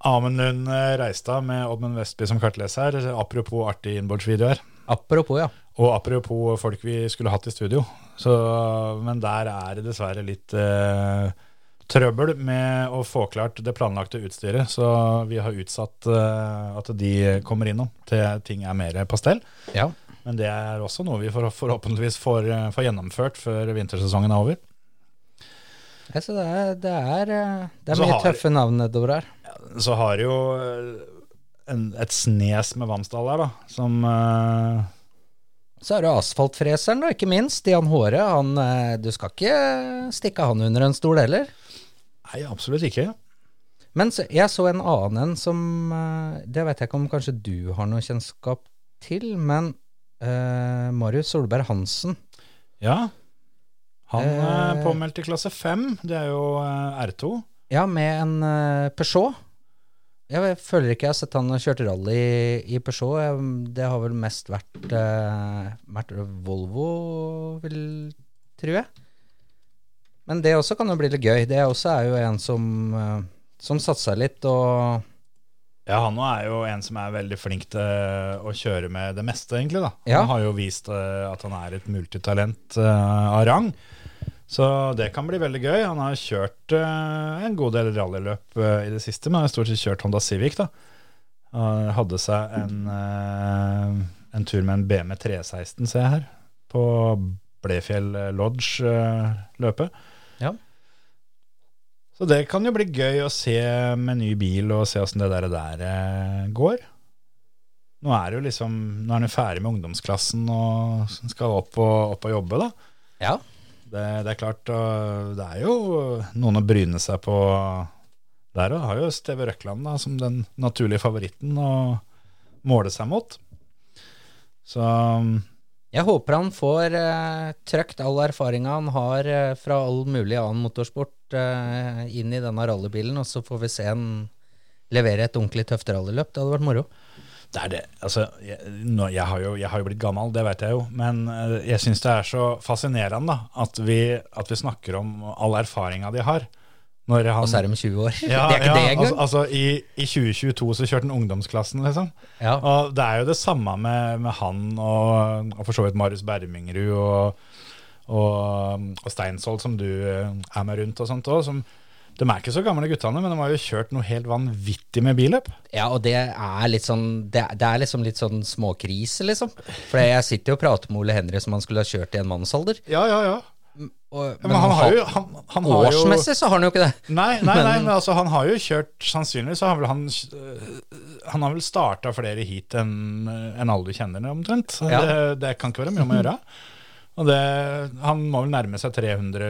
Speaker 1: Amund Lund eh, Reistad med Oddmund Vestby som kartleser. Apropos artig innbordsvideoer.
Speaker 2: Apropos, ja.
Speaker 1: Og apropos folk vi skulle hatt i studio. Så, men der er det dessverre litt eh, trøbbel med å få klart det planlagte utstyret. Så vi har utsatt uh, at de kommer innom til ting er mer på stell.
Speaker 2: ja.
Speaker 1: Men det er også noe vi forhåpentligvis får, eh, får gjennomført før vintersesongen er over.
Speaker 2: Ja, så det er, det er, eh, det er mye
Speaker 1: har-
Speaker 2: tøffe navn nedover her.
Speaker 1: Så har jo en, et snes med Vamsdal der, da, som uh,
Speaker 2: Så er det asfaltfreseren, da, ikke minst. Jan Håre. Han, du skal ikke stikke han under en stol heller.
Speaker 1: Nei, absolutt ikke.
Speaker 2: Men så, jeg så en annen en som eh, Det vet jeg ikke om kanskje du har noe kjennskap til, men eh, Marius Solberg Hansen.
Speaker 1: Ja. Han er
Speaker 2: Eh.
Speaker 1: påmeldt i klasse 5. Det er jo eh, R2.
Speaker 2: Ja, med en eh, Peugeot. Jeg føler ikke jeg har sett han kjørt rally i Peugeot. Det har vel mest vært, vært Volvo, vil tror jeg. Men det også kan jo bli litt gøy. Det også er jo en som, eh, som satser litt og
Speaker 1: Ja, han er jo en som er veldig flink til å kjøre med det meste, egentlig. da.
Speaker 2: Ja.
Speaker 1: Han har jo vist eh, at han er et multitalent eh, av rang. Så det kan bli veldig gøy. Han har kjørt eh, en god del rallyløp eh, i det siste, men har stort sett kjørt Honda Civic. da. Han hadde seg en, eh, en tur med en BMW 316, ser jeg her, på Blefjell Lodge-løpet.
Speaker 2: Ja.
Speaker 1: Så det kan jo bli gøy å se med ny bil og se åssen det der, der eh, går. Nå er det jo liksom Nå er han jo ferdig med ungdomsklassen og skal opp og, opp og jobbe, da.
Speaker 2: Ja.
Speaker 1: Det, det er klart, det er jo noen å bryne seg på der òg. Har jo Steve Røkland da, som den naturlige favoritten å måle seg mot. Så
Speaker 2: Jeg håper han får uh, trøkt all erfaringa han har uh, fra all mulig annen motorsport uh, inn i denne rallybilen, og så får vi se han levere et ordentlig tøft rallyløp. Det hadde vært moro.
Speaker 1: Det er det. Altså, jeg, nå, jeg, har jo, jeg har jo blitt gammel, det vet jeg jo. Men eh, jeg syns det er så fascinerende da, at vi, at vi snakker om all erfaringa de har. Han,
Speaker 2: Og så er de 20 år.
Speaker 1: ja,
Speaker 2: det er ikke
Speaker 1: ja,
Speaker 2: det engang.
Speaker 1: altså, altså, i, I 2022 så kjørte han ungdomsklassen, liksom.
Speaker 2: ja.
Speaker 1: Og det er jo det samme med, med han og, og for så vidt Marius Bermingrud og, og, og Steinsvold, som du eh, er med rundt og sånt òg. De er ikke så gamle guttene, men de har jo kjørt noe helt vanvittig med billøp.
Speaker 2: ja, og det er litt sånn Det, det er liksom litt sånn småkrise, liksom. For jeg sitter jo og prater med Ole Henry som han skulle ha kjørt i en mannsalder.
Speaker 1: Ja, ja, ja.
Speaker 2: Og,
Speaker 1: Men, han har jo han, han har jo,
Speaker 2: Årsmessig så har han jo ikke det.
Speaker 1: Nei, nei, nei, men altså, han har jo kjørt Sannsynligvis så har vel han øh, Han har vel starta flere heat enn en alle du kjenner, omtrent.
Speaker 2: Ja.
Speaker 1: Det, det kan ikke være mye om å gjøre. Og det, han må vel nærme seg 300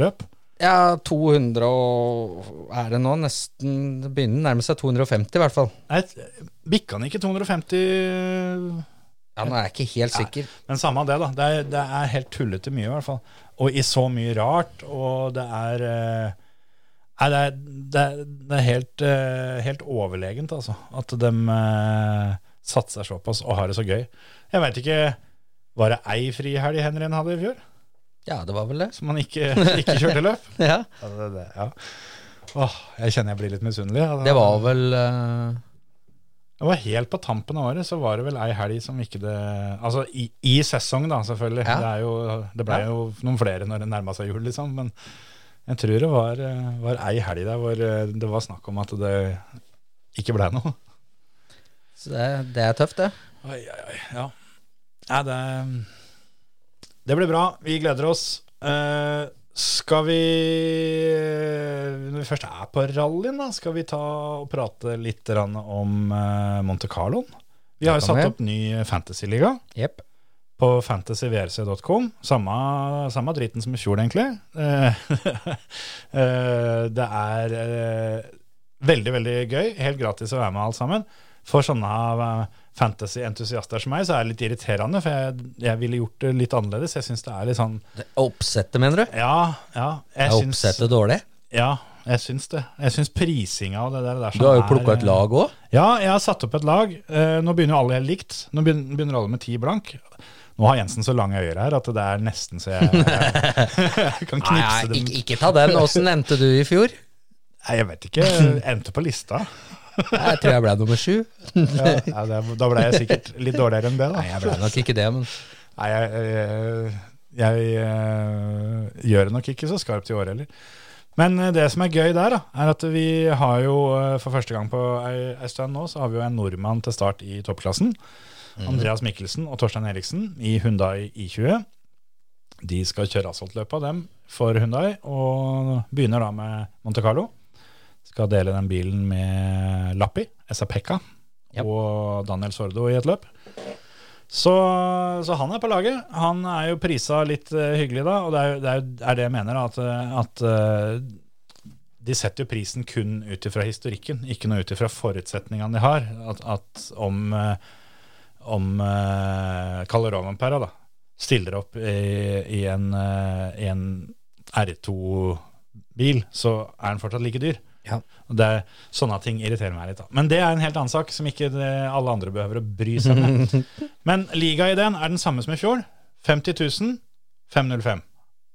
Speaker 1: løp.
Speaker 2: Ja, 200 og Er det nå? Nesten Det begynner å nærme seg 250, i hvert fall.
Speaker 1: Nei, bikka han ikke 250
Speaker 2: Ja, Nå er jeg ikke helt sikker.
Speaker 1: Men samme det, da. Det er, det er helt tullete mye, i hvert fall. Og i så mye rart, og det er eh, Nei, det er, det er, det er helt, eh, helt overlegent, altså. At de eh, satser såpass og har det så gøy. Jeg veit ikke Var det ei frihelg Henrien hadde i fjor?
Speaker 2: Ja, det var vel det.
Speaker 1: Som han ikke, ikke kjørte løp? <laughs>
Speaker 2: Ja.
Speaker 1: Ja, det, det, ja. Åh, jeg kjenner jeg blir litt misunnelig. ja.
Speaker 2: Det var vel eh,
Speaker 1: Det var helt på tampen av året, så var det vel ei helg som ikke det Altså i, i sesong, da, selvfølgelig.
Speaker 2: Ja.
Speaker 1: Det, er jo, det ble
Speaker 2: Ja.
Speaker 1: jo noen flere når det nærma seg jul, liksom. Men jeg tror det var, var ei helg der hvor eh, det var snakk om at det ikke ble noe.
Speaker 2: Så det, det er tøft, det.
Speaker 1: Oi, oi, oi. Ja. ja det, det blir bra. Vi gleder oss. Eh, skal vi Når vi først er på rallyen, da, skal vi ta og prate litt om eh, Monte Carlo? Vi har jo satt opp ny fantasyliga.
Speaker 2: yep.
Speaker 1: på fantasyvrc.com. Samme, samme driten som i fjor, egentlig. Eh, <laughs> eh, det er eh, veldig, veldig gøy. Helt gratis å være med alt sammen. For sånne eh, fantasy-entusiaster som meg, så er det litt irriterende, for jeg, jeg ville gjort det litt annerledes. Jeg syns det er litt sånn
Speaker 2: Oppsettet, mener du?
Speaker 1: Ja, ja. Jeg
Speaker 2: Er oppsettet dårlig?
Speaker 1: ja, jeg syns det. Jeg syns prisinga og det der, der
Speaker 2: Du har jo
Speaker 1: er,
Speaker 2: plukka et
Speaker 1: eh,
Speaker 2: lag òg.
Speaker 1: Ja, jeg har satt opp et lag. Eh, nå begynner jo alle helt likt. Nå begynner, alle med ti blank. Nå har Jensen så lange øyre her at det er nesten så jeg, jeg <laughs> <laughs> kan knipse dem.
Speaker 2: ikke, ikke ta den. Åssen endte du i fjor?
Speaker 1: Nei, jeg vet ikke. Endte på lista.
Speaker 2: Jeg tror jeg ble nummer sju.
Speaker 1: Ja, da ble jeg sikkert litt dårligere enn det, da.
Speaker 2: Nei, jeg ble nok ikke det, men
Speaker 1: Nei, jeg, jeg, jeg, jeg gjør det nok ikke så skarpt i år heller. Men eh, det som er gøy der, da, er at vi har jo eh, for første gang på ei, stund nå, så har vi jo en nordmann til start i toppklassen. Andreas Mikkelsen og Torstein Eriksen i Hundai I20. De skal kjøre asfaltløpet av dem for Hundai, og begynner da med Monte Carlo. Skal dele den bilen med Lappi, Esa-Pekka
Speaker 2: yep.
Speaker 1: og Daniel Sordo i et løp. Så, så han er på laget. Han er jo prisa litt uh, hyggelig, da. Og det er, det er, er det jeg mener, at, eh, at uh, de setter jo prisen kun ut ifra historikken, ikke noe ut ifra forutsetningene de har. At, at om, uh, om Kalle Romanpera da, stiller opp i, i en, en R2-bil, så er den fortsatt like dyr.
Speaker 2: Ja.
Speaker 1: Det, Sånne ting irriterer meg litt. da. Men det er en helt annen sak, som ikke det, alle andre behøver å bry seg med. <laughs> Men ligaideen er den samme som i fjor. 50 000, 505.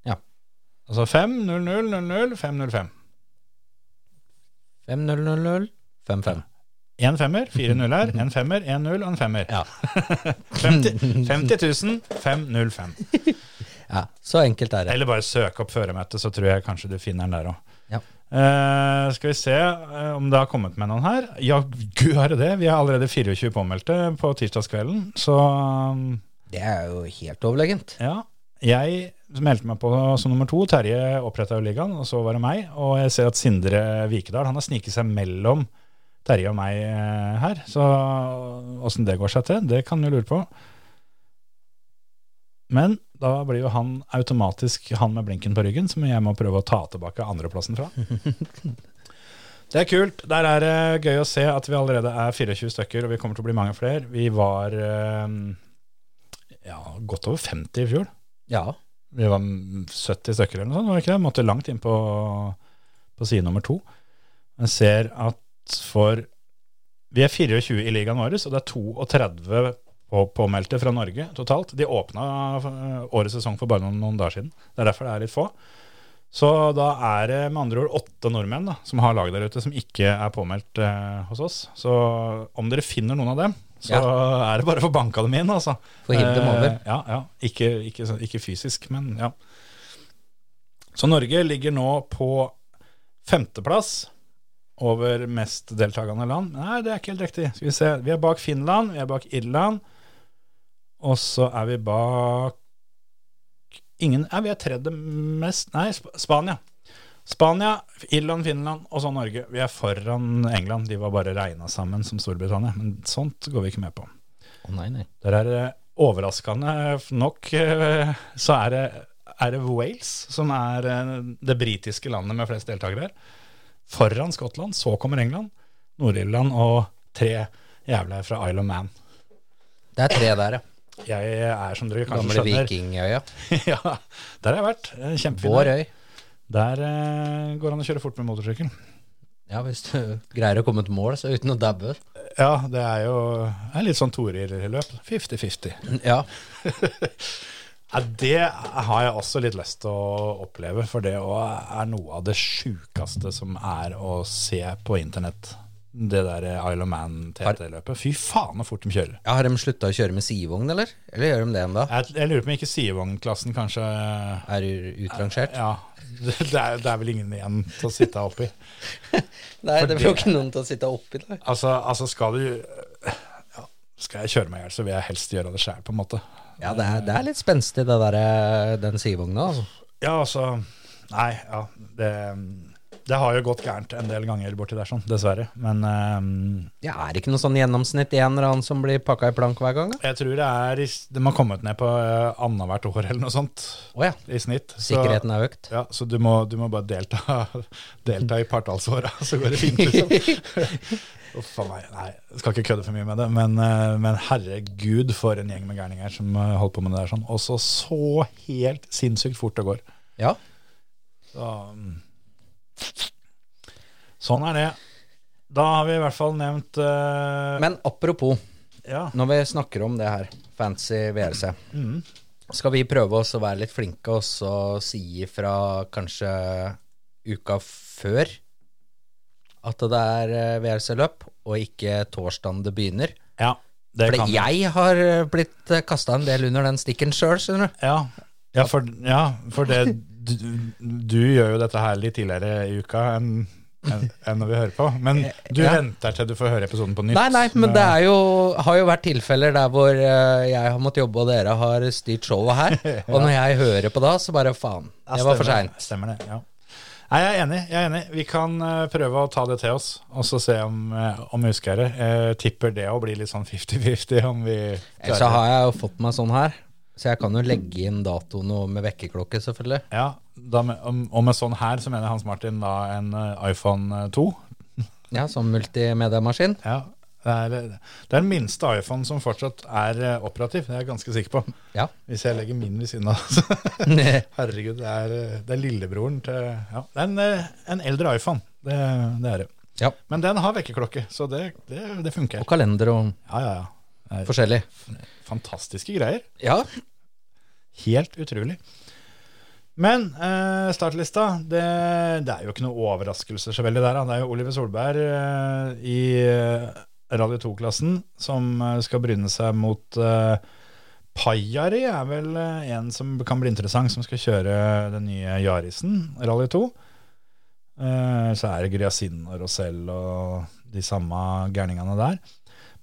Speaker 2: Ja.
Speaker 1: Altså 5, 0, 0, 0, 0, 505.
Speaker 2: 5-0-0-0, 5-5.
Speaker 1: En femmer, fire nuller, en femmer, en null og en femmer.
Speaker 2: Ja.
Speaker 1: 50, 50 000, 505.
Speaker 2: ja, så enkelt er det.
Speaker 1: Eller bare søk opp føremøtet, så tror jeg kanskje du finner den der òg.
Speaker 2: Ja.
Speaker 1: skal vi se eh, om det har kommet med noen her. Ja, gud er det det. Vi er allerede 24 påmeldte på tirsdagskvelden. Så um,
Speaker 2: Det er jo helt overlegent.
Speaker 1: ja. Jeg meldte meg på som nummer to. Terje oppretta jo ligaen, og så var det meg. Og jeg ser at Sindre Vikedal han har sniket seg mellom Terje og meg eh, her. Så åssen det går seg til, det kan du lure på. Men da blir jo han automatisk han med blinken på ryggen, som jeg må prøve å ta tilbake andreplassen fra. <laughs> Det er kult. Der er det gøy å se at vi allerede er 24 stykker, og vi kommer til å bli mange flere. Vi var eh, ja, godt over 50 i fjor.
Speaker 2: Ja.
Speaker 1: Vi var 70 stykker eller noe sånt, var det ikke det? Måtte langt inn på, på side nummer to. Men ser at for Vi er 24 i ligaen vår, og det er 32 på, påmeldte fra Norge totalt. De åpna eh, årets sesong for bare noen, noen dager siden. Det er derfor det er litt få. Så da er det med andre ord åtte nordmenn da, som har lag der ute som ikke er påmeldt eh, hos oss. Så om dere finner noen av dem, så er det bare å få banka dem inn, altså.
Speaker 2: Få hivd dem over.
Speaker 1: Eh, ja, ja. Ikke, ikke, ikke fysisk, men ja. Så Norge ligger nå på femteplass over mest deltakende land. Nei, det er ikke helt riktig. Skal vi se. Vi er bak Finland, vi er bak Irland, og så er vi bak Ingen Nei, vi er tredje mest Nei, Sp Spania. Spania, Irland, Finland og så Norge. Vi er foran England. De var bare regna sammen som Storbritannia. Men sånt går vi ikke med på.
Speaker 2: Oh, nei, nei.
Speaker 1: Der er det overraskende nok eh, så er det, er det Wales som er eh, det britiske landet med flest deltakere. Foran Skottland, så kommer England, Nord-Irland og tre jævler fra Isle of Man.
Speaker 2: Det er tre der, ja.
Speaker 1: Jeg er som dere kanskje
Speaker 2: Gamle
Speaker 1: skjønner
Speaker 2: Vikingøya. <laughs>
Speaker 1: ja, Der har jeg vært. Eh, Kjempefin.
Speaker 2: Vår øy.
Speaker 1: Der eh, går han å kjøre fort med motorsykkel.
Speaker 2: Ja, hvis du greier å komme til mål, så uten å dabbe.
Speaker 1: Ja, det er jo det er litt sånn Torir-løp. 50-50.
Speaker 2: Ja. <laughs>
Speaker 1: Ja, det har jeg også litt lyst til å oppleve, for det er noe av det sjukeste som er å se på internett. Det der Isle of Man-TT-løpet. Fy faen så fort de kjører.
Speaker 2: ja. Har de slutta å kjøre med sidevogn, eller? Eller gjør de det ennå?
Speaker 1: Jeg, jeg lurer på om ikke Sievogn-klassen kanskje
Speaker 2: Er utrangert?
Speaker 1: Ja, <laughs> det er, det er vel ingen igjen til å sitte oppi. <laughs>
Speaker 2: Nei, det blir jo ikke noen til å sitte oppi der.
Speaker 1: Altså, altså skal du ja, Skal jeg kjøre meg i hjel, så vil jeg helst gjøre det sjæl, på en måte.
Speaker 2: Ja, det er, det er litt spenstig, det der, den sidevogna. Altså.
Speaker 1: Ja, altså Nei, ja. Det, Det har jo gått gærent en del ganger borti der, sånn, dessverre. Men um,
Speaker 2: Ja, er det ikke noe sånn gjennomsnitt en eller annen som blir pakka i plank hver gang? da?
Speaker 1: jeg tror det er De har kommet ned på uh, annethvert år eller noe sånt
Speaker 2: oh, ja.
Speaker 1: i snitt. Så-
Speaker 2: Sikkerheten er økt.
Speaker 1: Ja, så du må, du må bare delta, <laughs> delta i partallsåra, <laughs> så går det fint, liksom. <laughs> Uff a meg. Nei, jeg skal ikke kødde for mye med det, men, eh, men herregud for en gjeng med gærninger som holder på med det der sånn. Og så så helt sinnssykt fort det går.
Speaker 2: Ja.
Speaker 1: Så, mm. Sånn er det. Da har vi i hvert fall nevnt uh,
Speaker 2: Men apropos,
Speaker 1: Ja.
Speaker 2: når vi snakker om det her, fancy VRC,
Speaker 1: Mm.
Speaker 2: skal vi prøve oss å være litt flinke og si ifra kanskje uka før at det er eh, VRC-løp, og ikke torsdagen det begynner?
Speaker 1: ja det
Speaker 2: For jeg har eh, blitt kasta en del under den stikken sjøl, skjønner du.
Speaker 1: Ja, ja, for, ja, for det du, du gjør jo dette her litt tidligere i uka enn enn enn når vi hører på. Men du
Speaker 2: Ja.
Speaker 1: venter til du får høre episoden på nytt.
Speaker 2: Nei, nei, men det er jo, har jo vært tilfeller der hvor eh, jeg har måttet jobbe, og dere har styrt showet her. <laughs> Og når jeg hører på da, så bare faen.
Speaker 1: Ja,
Speaker 2: Det var for seint.
Speaker 1: Stemmer det, ja. Nei, jeg er enig. jeg er enig. Vi kan eh, prøve å ta det til oss, og så se om, om vi husker det. Jeg tipper det å bli litt sånn 50-50 om vi
Speaker 2: Så har jeg jo fått meg sånn her, så jeg kan jo legge inn datoen med vekkerklokke, selvfølgelig.
Speaker 1: Ja, med, og med sånn her så mener Hans Martin da en eh, iPhone 2. <laughs>
Speaker 2: Ja, som multimediamaskin.
Speaker 1: Ja, det er, det er den minste iPhone som fortsatt er eh, operativ, det er jeg ganske sikker på.
Speaker 2: Ja.
Speaker 1: Hvis jeg legger min ved siden av. <laughs> <laughs> Herregud, det er, eh, det er lillebroren til Ja, det er en, eh, en eldre iPhone. Det, det er det.
Speaker 2: Ja.
Speaker 1: Men den har vekkerklokke, så det, det, det funker.
Speaker 2: Og kalender og
Speaker 1: Ja, ja, ja.
Speaker 2: Forskjellig.
Speaker 1: fantastiske greier.
Speaker 2: Ja,
Speaker 1: Helt utrolig. Men eh, startlista, det, det er jo ikke noe overraskelse så veldig der. Det er jo Oliver Solberg eh, i Radio 2-klassen som eh, skal bryne seg mot eh, Pajari er vel eh, en som kan bli interessant, som skal kjøre den nye Yarisen, Rally 2. Eh, så er det Gryasin og Rosell og de samme gærningene der.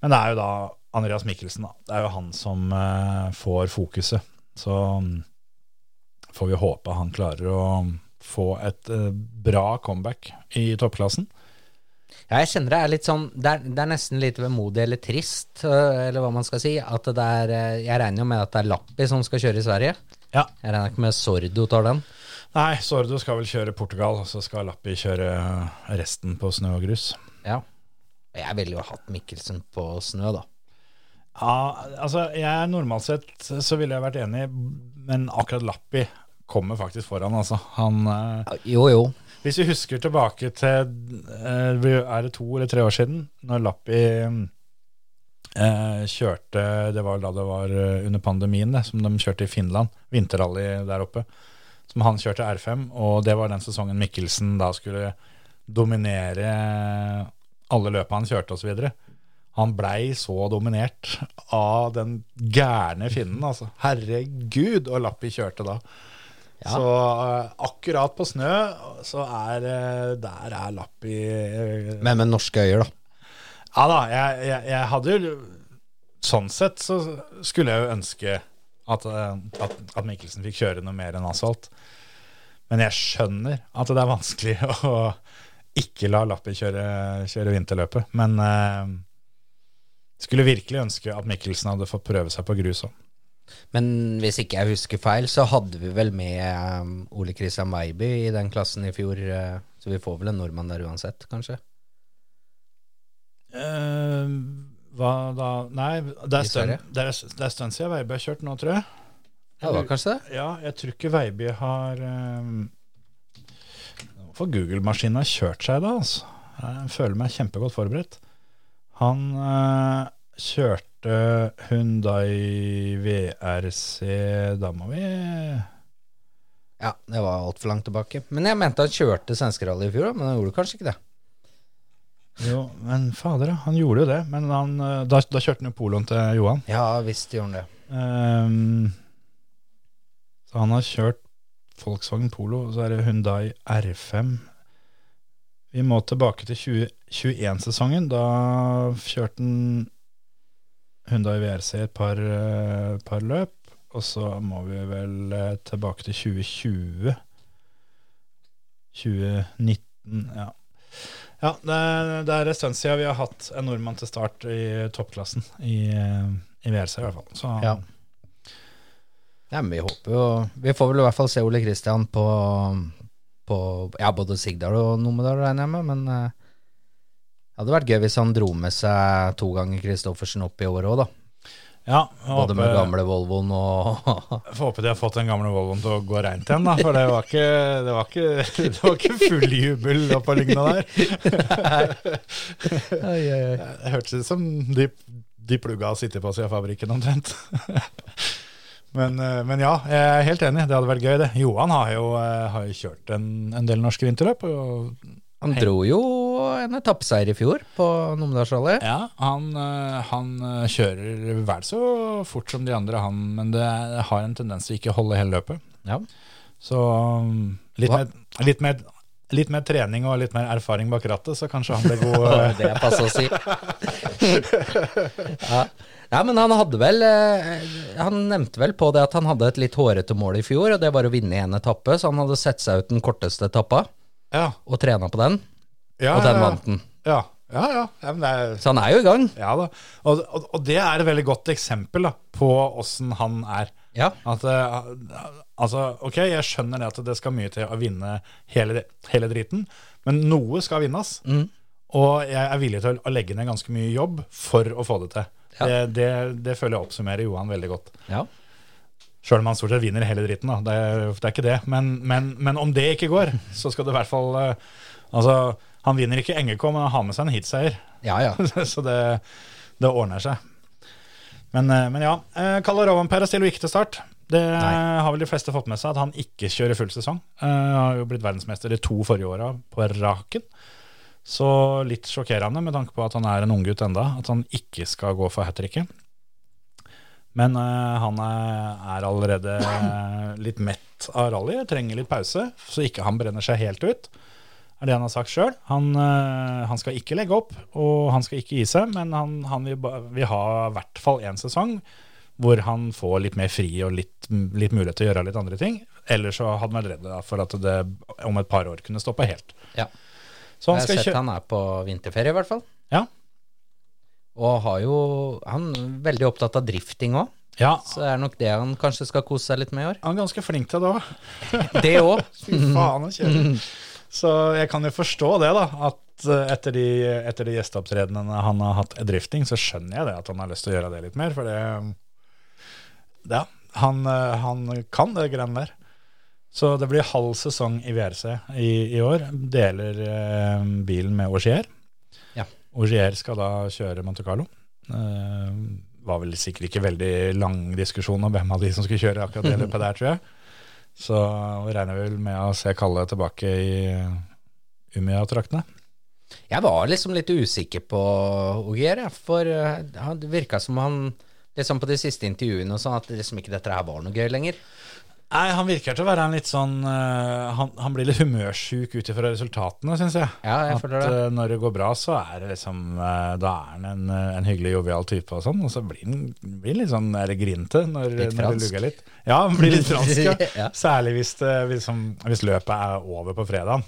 Speaker 1: Men det er jo da Andreas Mikkelsen, da. Det er jo han som eh, får fokuset. Så mm, får vi håpe han klarer å få et eh, bra comeback i toppklassen.
Speaker 2: Ja, jeg kjenner det er litt sånn Det er, det er nesten litt vemodig eller trist, øh, eller hva man skal si. At det er øh, Jeg regner jo med at det er Lappi som skal kjøre i Sverige.
Speaker 1: Ja.
Speaker 2: Jeg regner ikke med Sordo tar den.
Speaker 1: Nei, Sordo skal vel kjøre Portugal, og så skal Lappi kjøre resten på snø og grus.
Speaker 2: Ja. Jeg ville jo hatt Mikkelsen på snø, da.
Speaker 1: Ja, altså jeg normalt sett så ville jeg vært enig, men akkurat Lappi kommer faktisk foran, altså. Han eh,
Speaker 2: Jo, jo.
Speaker 1: Hvis vi husker tilbake til eh, Er det to eller tre år siden, når Lappi eh, kjørte Det var da det var eh, under pandemien, det, som de kjørte i Finland. Vinterrally der oppe. Som han kjørte R5, og det var den sesongen Mikkelsen da skulle dominere alle løpene han kjørte osv. Han blei så dominert av den gærne finnen, altså. Herregud, og Lappi kjørte da. Så uh, akkurat på snø, så er uh, Der er Lappi uh,
Speaker 2: Men med norske øyer, da.
Speaker 1: Ja da, jeg, jeg, jeg hadde jo Sånn sett så skulle jeg jo ønske at, at, at Mikkelsen fikk kjøre noe mer enn asfalt. Men jeg skjønner at det er vanskelig <laughs> å ikke la Lappi kjøre, kjøre vinterløpet. Men skulle virkelig ønske at Mikkelsen hadde fått prøve seg på grus òg.
Speaker 2: Men hvis ikke jeg husker feil, så hadde vi vel med um, Ole Christian Weiby i den klassen i fjor. uh, så vi får vel en nordmann der uansett, kanskje.
Speaker 1: Uh, hva da Nei, det er stund, siden Veiby har kjørt nå, tror jeg.
Speaker 2: Ja, det var kanskje det?
Speaker 1: Ja, jeg tror ikke Veiby har um, Google-maskinen har kjørt seg da, altså. Jeg føler meg kjempegodt forberedt. Han eh, kjørte Hundai VRC Da må vi
Speaker 2: Ja, det var altfor langt tilbake. Men jeg mente han kjørte svenskerally i fjor, men han gjorde kanskje ikke det.
Speaker 1: Jo, men fader. Han gjorde jo det. Men han, eh, da, da kjørte han jo poloen til Johan.
Speaker 2: Ja visst gjorde han det.
Speaker 1: Um, så han har kjørt Volkswagen Polo, og så er det Hyundai R5. Vi må tilbake til 2021-sesongen. Da kjørte han i VRC et par, eh, par løp. Og så må vi vel eh, tilbake til 2020. 2019 Mm, Ja, ja det er en stund siden vi har hatt en nordmann til start i toppklassen i, eh, i VRC, i hvert fall. Så
Speaker 2: Ja. Ja, men vi håper jo Vi får vel i hvert fall se Ole Kristian på, på Ja, både Sigdal og Numedal, regner jeg med, men eh, det hadde vært gøy hvis han dro med seg to ganger Kristoffersen opp i år òg, da.
Speaker 1: ja,
Speaker 2: Både med
Speaker 1: håper,
Speaker 2: gamle Volvoen og <laughs>
Speaker 1: får håpe de har fått den gamle Volvoen til å gå reint igjen, da. For det var ikke, det var ikke, <laughs> det var ikke full jubel oppå Lygna der. <laughs>
Speaker 2: Oi.
Speaker 1: Det hørtes ut som de, de plugga og sittet på siden av fabrikken omtrent. Men, eh, men ja, jeg er helt enig. Det hadde vært gøy, det. Johan har jo, eh, har jo kjørt en, en del norske vinterløp.
Speaker 2: Han dro jo en etappeseier i fjor på Numedalsrally.
Speaker 1: ja, han, eh, han kjører vel så fort som de andre, han, men det har en tendens til ikke holde hele løpet.
Speaker 2: Ja.
Speaker 1: Så um, litt mer, litt, mer, litt mer trening og litt mer erfaring bak rattet, så kanskje han blir god. <laughs>
Speaker 2: Det er passe å si. <laughs> ja. Ja, men han hadde vel eh, Han nevnte vel på det at han hadde et litt hårete mål i fjor, og det var å vinne én etappe, så han hadde sett seg ut den korteste etappa
Speaker 1: Ja,
Speaker 2: og trena på den,
Speaker 1: ja,
Speaker 2: og den vant den.
Speaker 1: Ja, ja. ja. er,
Speaker 2: Så han er jo i gang.
Speaker 1: Ja da, og, og, og det er et veldig godt eksempel da, på åssen han er.
Speaker 2: Ja.
Speaker 1: At, eh, altså, ok, jeg skjønner det at det skal mye til å vinne hele, hele driten, men noe skal vinnes.
Speaker 2: Mm.
Speaker 1: Og jeg er villig til å legge ned ganske mye jobb for å få det til.
Speaker 2: Ja.
Speaker 1: Det, det, det føler jeg oppsummerer Johan veldig godt.
Speaker 2: ja.
Speaker 1: Sjøl om han stort sett vinner hele dritten, da. Det, det er ikke det. Men, men, men om det ikke går, <laughs> så skal det i hvert fall eh, Altså, han vinner ikke NGK, men han har med seg en hitseier.
Speaker 2: Ja, ja. <laughs>
Speaker 1: så det, det ordner seg. Men, eh, men ja, eh, Kalle Rovanperä stiller ikke til start. Det
Speaker 2: Nei.
Speaker 1: har vel de fleste fått med seg, at han ikke kjører full sesong. Han har jo blitt verdensmester de to forrige åra på raken. Så litt sjokkerende med tanke på at han er en unggutt enda, at han ikke skal gå for hat tricket. Men uh, han er, er allerede eh, <clears throat> litt mett av rally, trenger litt pause, så ikke han brenner seg helt ut. er det han har sagt sjøl. Han, uh, han skal ikke legge opp, og han skal ikke gi seg, men han, han vil, vil ha i hvert fall én sesong hvor han får litt mer fri og litt, litt mulighet til å gjøre litt andre ting. Ellers så hadde han vært redd for at det om et par år kunne stoppe helt.
Speaker 2: Ja.
Speaker 1: Så han
Speaker 2: Jeg har sett han er på vinterferie, i hvert fall.
Speaker 1: Ja.
Speaker 2: Og har jo Han er veldig opptatt av drifting òg,
Speaker 1: ja,
Speaker 2: så det er nok det han kanskje skal kose seg litt med i år.
Speaker 1: han er ganske flink til det òg. <laughs>
Speaker 2: Det òg. <laughs>
Speaker 1: Fy faen, han kjører. Så jeg kan jo forstå det, da. At eh, etter de, etter de gjesteopptredenene han har hatt drifting, så skjønner jeg det, at han har lyst til å gjøre det litt mer. For det Ja, han, eh, han kan det greiene der. Så det blir halv sesong i VRC i, i år. Deler eh, bilen med Augier.
Speaker 2: Ja.
Speaker 1: Augier skal da kjøre Monte Carlo. Eh, var vel sikkert ikke veldig lang diskusjon om hvem av de som skulle kjøre akkurat det <laughs> løpet der, tror jeg. Så regner vi vel med å se Kalle tilbake i Umea-traktene.
Speaker 2: Jeg var liksom litt usikker på Ogier, for eh, det virka som han liksom på de siste intervjuene og sånn, at liksom ikke dette her var noe gøy lenger.
Speaker 1: Nei, han virker til å være en litt sånn uh, han, han blir litt humørsjuk ut ifra resultatene, syns jeg.
Speaker 2: Ja, jeg
Speaker 1: At
Speaker 2: det.
Speaker 1: Uh, når det går bra, så er det liksom uh, Da er han en, en hyggelig, jovial type og sånn, og så blir han blir litt sånn grinete når,
Speaker 2: Litt
Speaker 1: når det lugger litt. Ja, han blir litt fransk, ja. <laughs>
Speaker 2: Ja.
Speaker 1: Særlig hvis, det, liksom, hvis løpet er over på fredagen.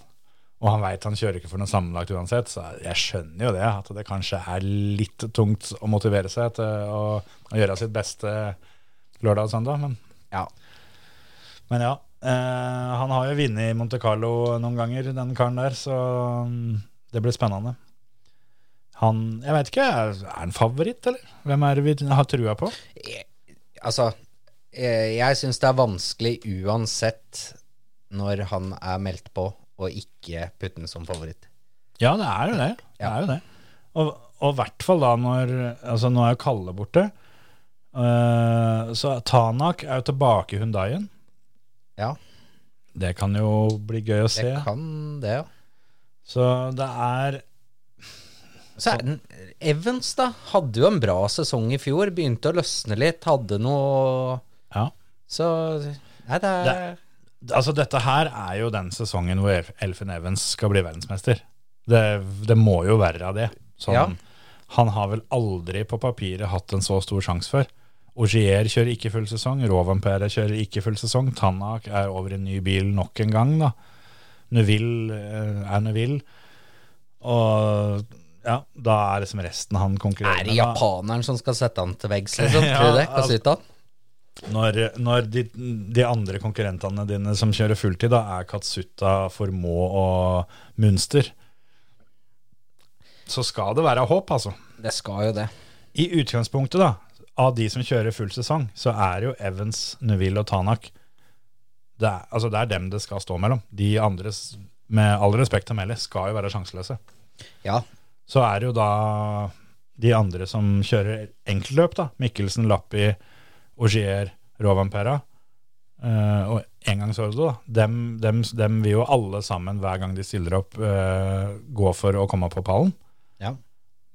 Speaker 1: Og han veit han kjører ikke for noe sammenlagt uansett, så jeg skjønner jo det. At det kanskje er litt tungt å motivere seg til å, å gjøre sitt beste lørdag og søndag. Men,
Speaker 2: Ja.
Speaker 1: Men ja. Eh, han har jo vunnet i Monte Carlo noen ganger, den karen der, så mm, det blir spennende. Han Jeg vet ikke, er han favoritt, eller? Hvem er det vi har trua på?
Speaker 2: Altså, jeg, jeg syns det er vanskelig uansett når han er meldt på, å ikke putte den som favoritt.
Speaker 1: Ja, det er jo det. det,
Speaker 2: Ja.
Speaker 1: er jo det. Og og i hvert fall da når Altså, nå er jo Kalle borte. Uh, så Tanak er jo tilbake i Hundaien.
Speaker 2: Ja,
Speaker 1: Det kan jo bli gøy å se.
Speaker 2: det kan det, ja.
Speaker 1: Så det er
Speaker 2: Så er den, Evans da, hadde jo en bra sesong i fjor, begynte å løsne litt, hadde noe
Speaker 1: Ja.
Speaker 2: Så Nei, det er
Speaker 1: Altså, dette her er jo den sesongen hvor Elfin Evans skal bli verdensmester. Det, det må jo være av det. Sånn,
Speaker 2: Ja.
Speaker 1: Han har vel aldri på papiret hatt en så stor sjanse før. Augier kjører ikke full sesong, Rovampere kjører ikke full sesong, Tanak er over i ny bil nok en gang, da. Neville eh, er Neville. Og ja, da er liksom resten han konkurrerer
Speaker 2: Er det
Speaker 1: med.
Speaker 2: japaneren som skal sette han til veggs, liksom? <laughs>
Speaker 1: Ja,
Speaker 2: det?
Speaker 1: altså-? Når, når de, de andre konkurrentene dine som kjører fulltid, da er Katsuta, Formå og Munster, så skal det være håp, altså.
Speaker 2: Det skal jo det.
Speaker 1: I utgangspunktet, da, av de som kjører full sesong, så er jo Evans, Neville og Tanak det er, altså det er dem det skal stå mellom. De andre, med all respekt å melde, skal jo være sjanseløse.
Speaker 2: Ja.
Speaker 1: Så er det jo da de andre som kjører enkeltløp, da. Mikkelsen, Lappi, Augier, Rovampera. Uh, og engangsordre, da. Dem, dem, dem vil jo alle sammen, hver gang de stiller opp, uh, gå for å komme på pallen.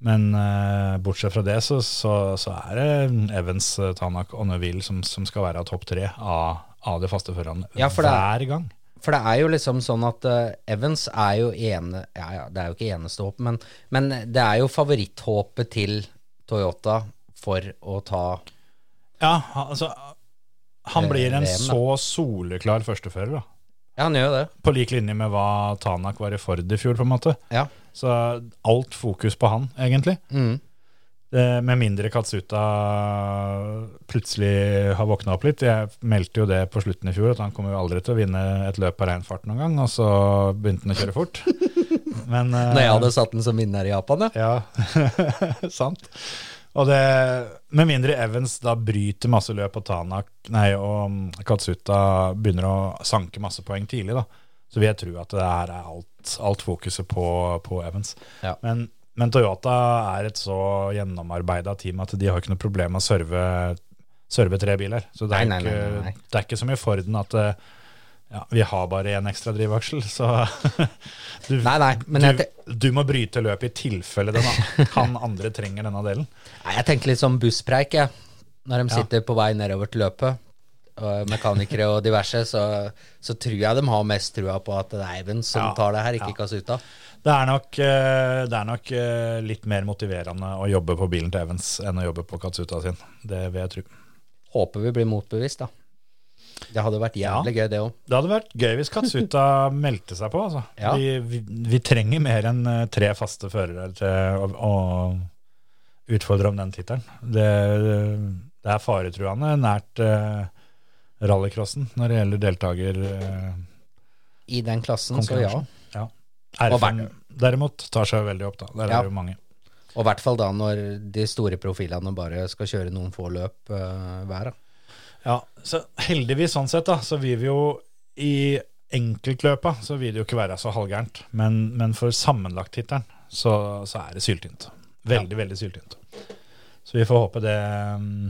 Speaker 1: Men uh, bortsett fra det, så, så, så er det Evans, eh, Tanak og Neville som, som skal være topp tre av, av de faste førerne
Speaker 2: Ja, er-
Speaker 1: hver gang.
Speaker 2: For det er jo liksom sånn at uh, Evans er jo ene Ja, ja, det er jo ikke eneste håp, men, men det er jo favoritthåpet til Toyota for å ta
Speaker 1: Ja, altså Han blir en så soleklar førstefører, da.
Speaker 2: Ja, han gjør det.
Speaker 1: På lik linje med hva Tanak var i Ford i fjor, på en måte.
Speaker 2: Ja.
Speaker 1: Så alt fokus på han, egentlig.
Speaker 2: Mm.
Speaker 1: Det, med mindre Katsuta plutselig har våkna opp litt. Jeg meldte jo det på slutten i fjor, at han kommer jo aldri til å vinne et løp på rein fart noen gang. Og så begynte han å kjøre fort. <laughs> Men, eh,
Speaker 2: Når jeg hadde satt den som vinner i Japan, ja.
Speaker 1: Ja, <laughs> sant. Og det, med mindre Evans da bryter masse løp og Tanak nei, og Katsuta begynner å sanke masse poeng tidlig, da, så vil jeg tro at det her er alt, alt fokuset på, på Evans.
Speaker 2: Ja.
Speaker 1: Men, men Toyota er et så gjennomarbeida team at de har ikke noe problem med å serve, serve tre biler. Så det er,
Speaker 2: Nei, nei,
Speaker 1: ikke, det er ikke som i Forden at eh, ja, vi har bare én ekstra drivaksel, så <laughs> du,
Speaker 2: Nei, nei, men
Speaker 1: du,
Speaker 2: te-
Speaker 1: du må bryte løpet i tilfelle den, han andre trenger denne delen.
Speaker 2: nei, jeg tenker litt sånn busspreik, jeg. Når de
Speaker 1: Ja.
Speaker 2: sitter på vei nedover til løpet, og mekanikere og diverse, så, så tror jeg de har mest trua på at det er Evans som
Speaker 1: Ja,
Speaker 2: tar det her, ikke
Speaker 1: ja.
Speaker 2: Kasuta.
Speaker 1: Det er nok, eh, det er nok eh, litt mer motiverende å jobbe på bilen til Evans enn å jobbe på Katsuta sin. Det vil jeg tro.
Speaker 2: Håper vi blir motbevist, da. Det hadde vært jævlig gøy, det òg.
Speaker 1: Det hadde vært gøy hvis Katsuta <laughs> meldte seg på. Altså.
Speaker 2: Ja.
Speaker 1: Vi, vi, vi trenger mer enn eh, tre faste førere til å, å utfordre om den tittelen. Det, det er faretruende nært uh, rallycrossen når det gjelder deltaker. Uh,
Speaker 2: I den klassen, så ja.
Speaker 1: ja. RFM derimot tar seg veldig opp, da. Der
Speaker 2: Ja.
Speaker 1: er det jo mange.
Speaker 2: Og i hvert fall da når de store profilene bare skal kjøre noen få løp uh, hver. da.
Speaker 1: Ja, så heldigvis sånn sett da, så vil vi jo i enkeltløpa så vil det jo ikke være så halvgærent, men, men for sammenlagt-tittelen så, så er det syltynt. Veldig, veldig syltynt. Så vi får håpe det mm,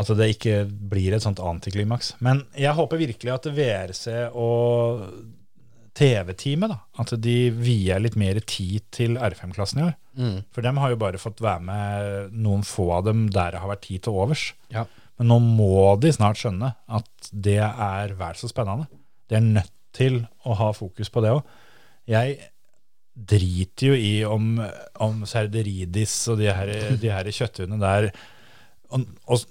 Speaker 1: at det ikke blir et sånt antiklimaks. Men jeg håper virkelig at VRC og TV-teamet, da, at de vier litt mer tid til R5-klassen i år.
Speaker 2: Mm.
Speaker 1: For dem har jo bare fått være med noen få av dem der det har vært tid til overs.
Speaker 2: Ja.
Speaker 1: Men nå må de snart skjønne at det er vel så spennende. De er nødt til å ha fokus på det òg. Jeg driter jo i om, om Serderidis og de her, de her kjøtthundene der og, og,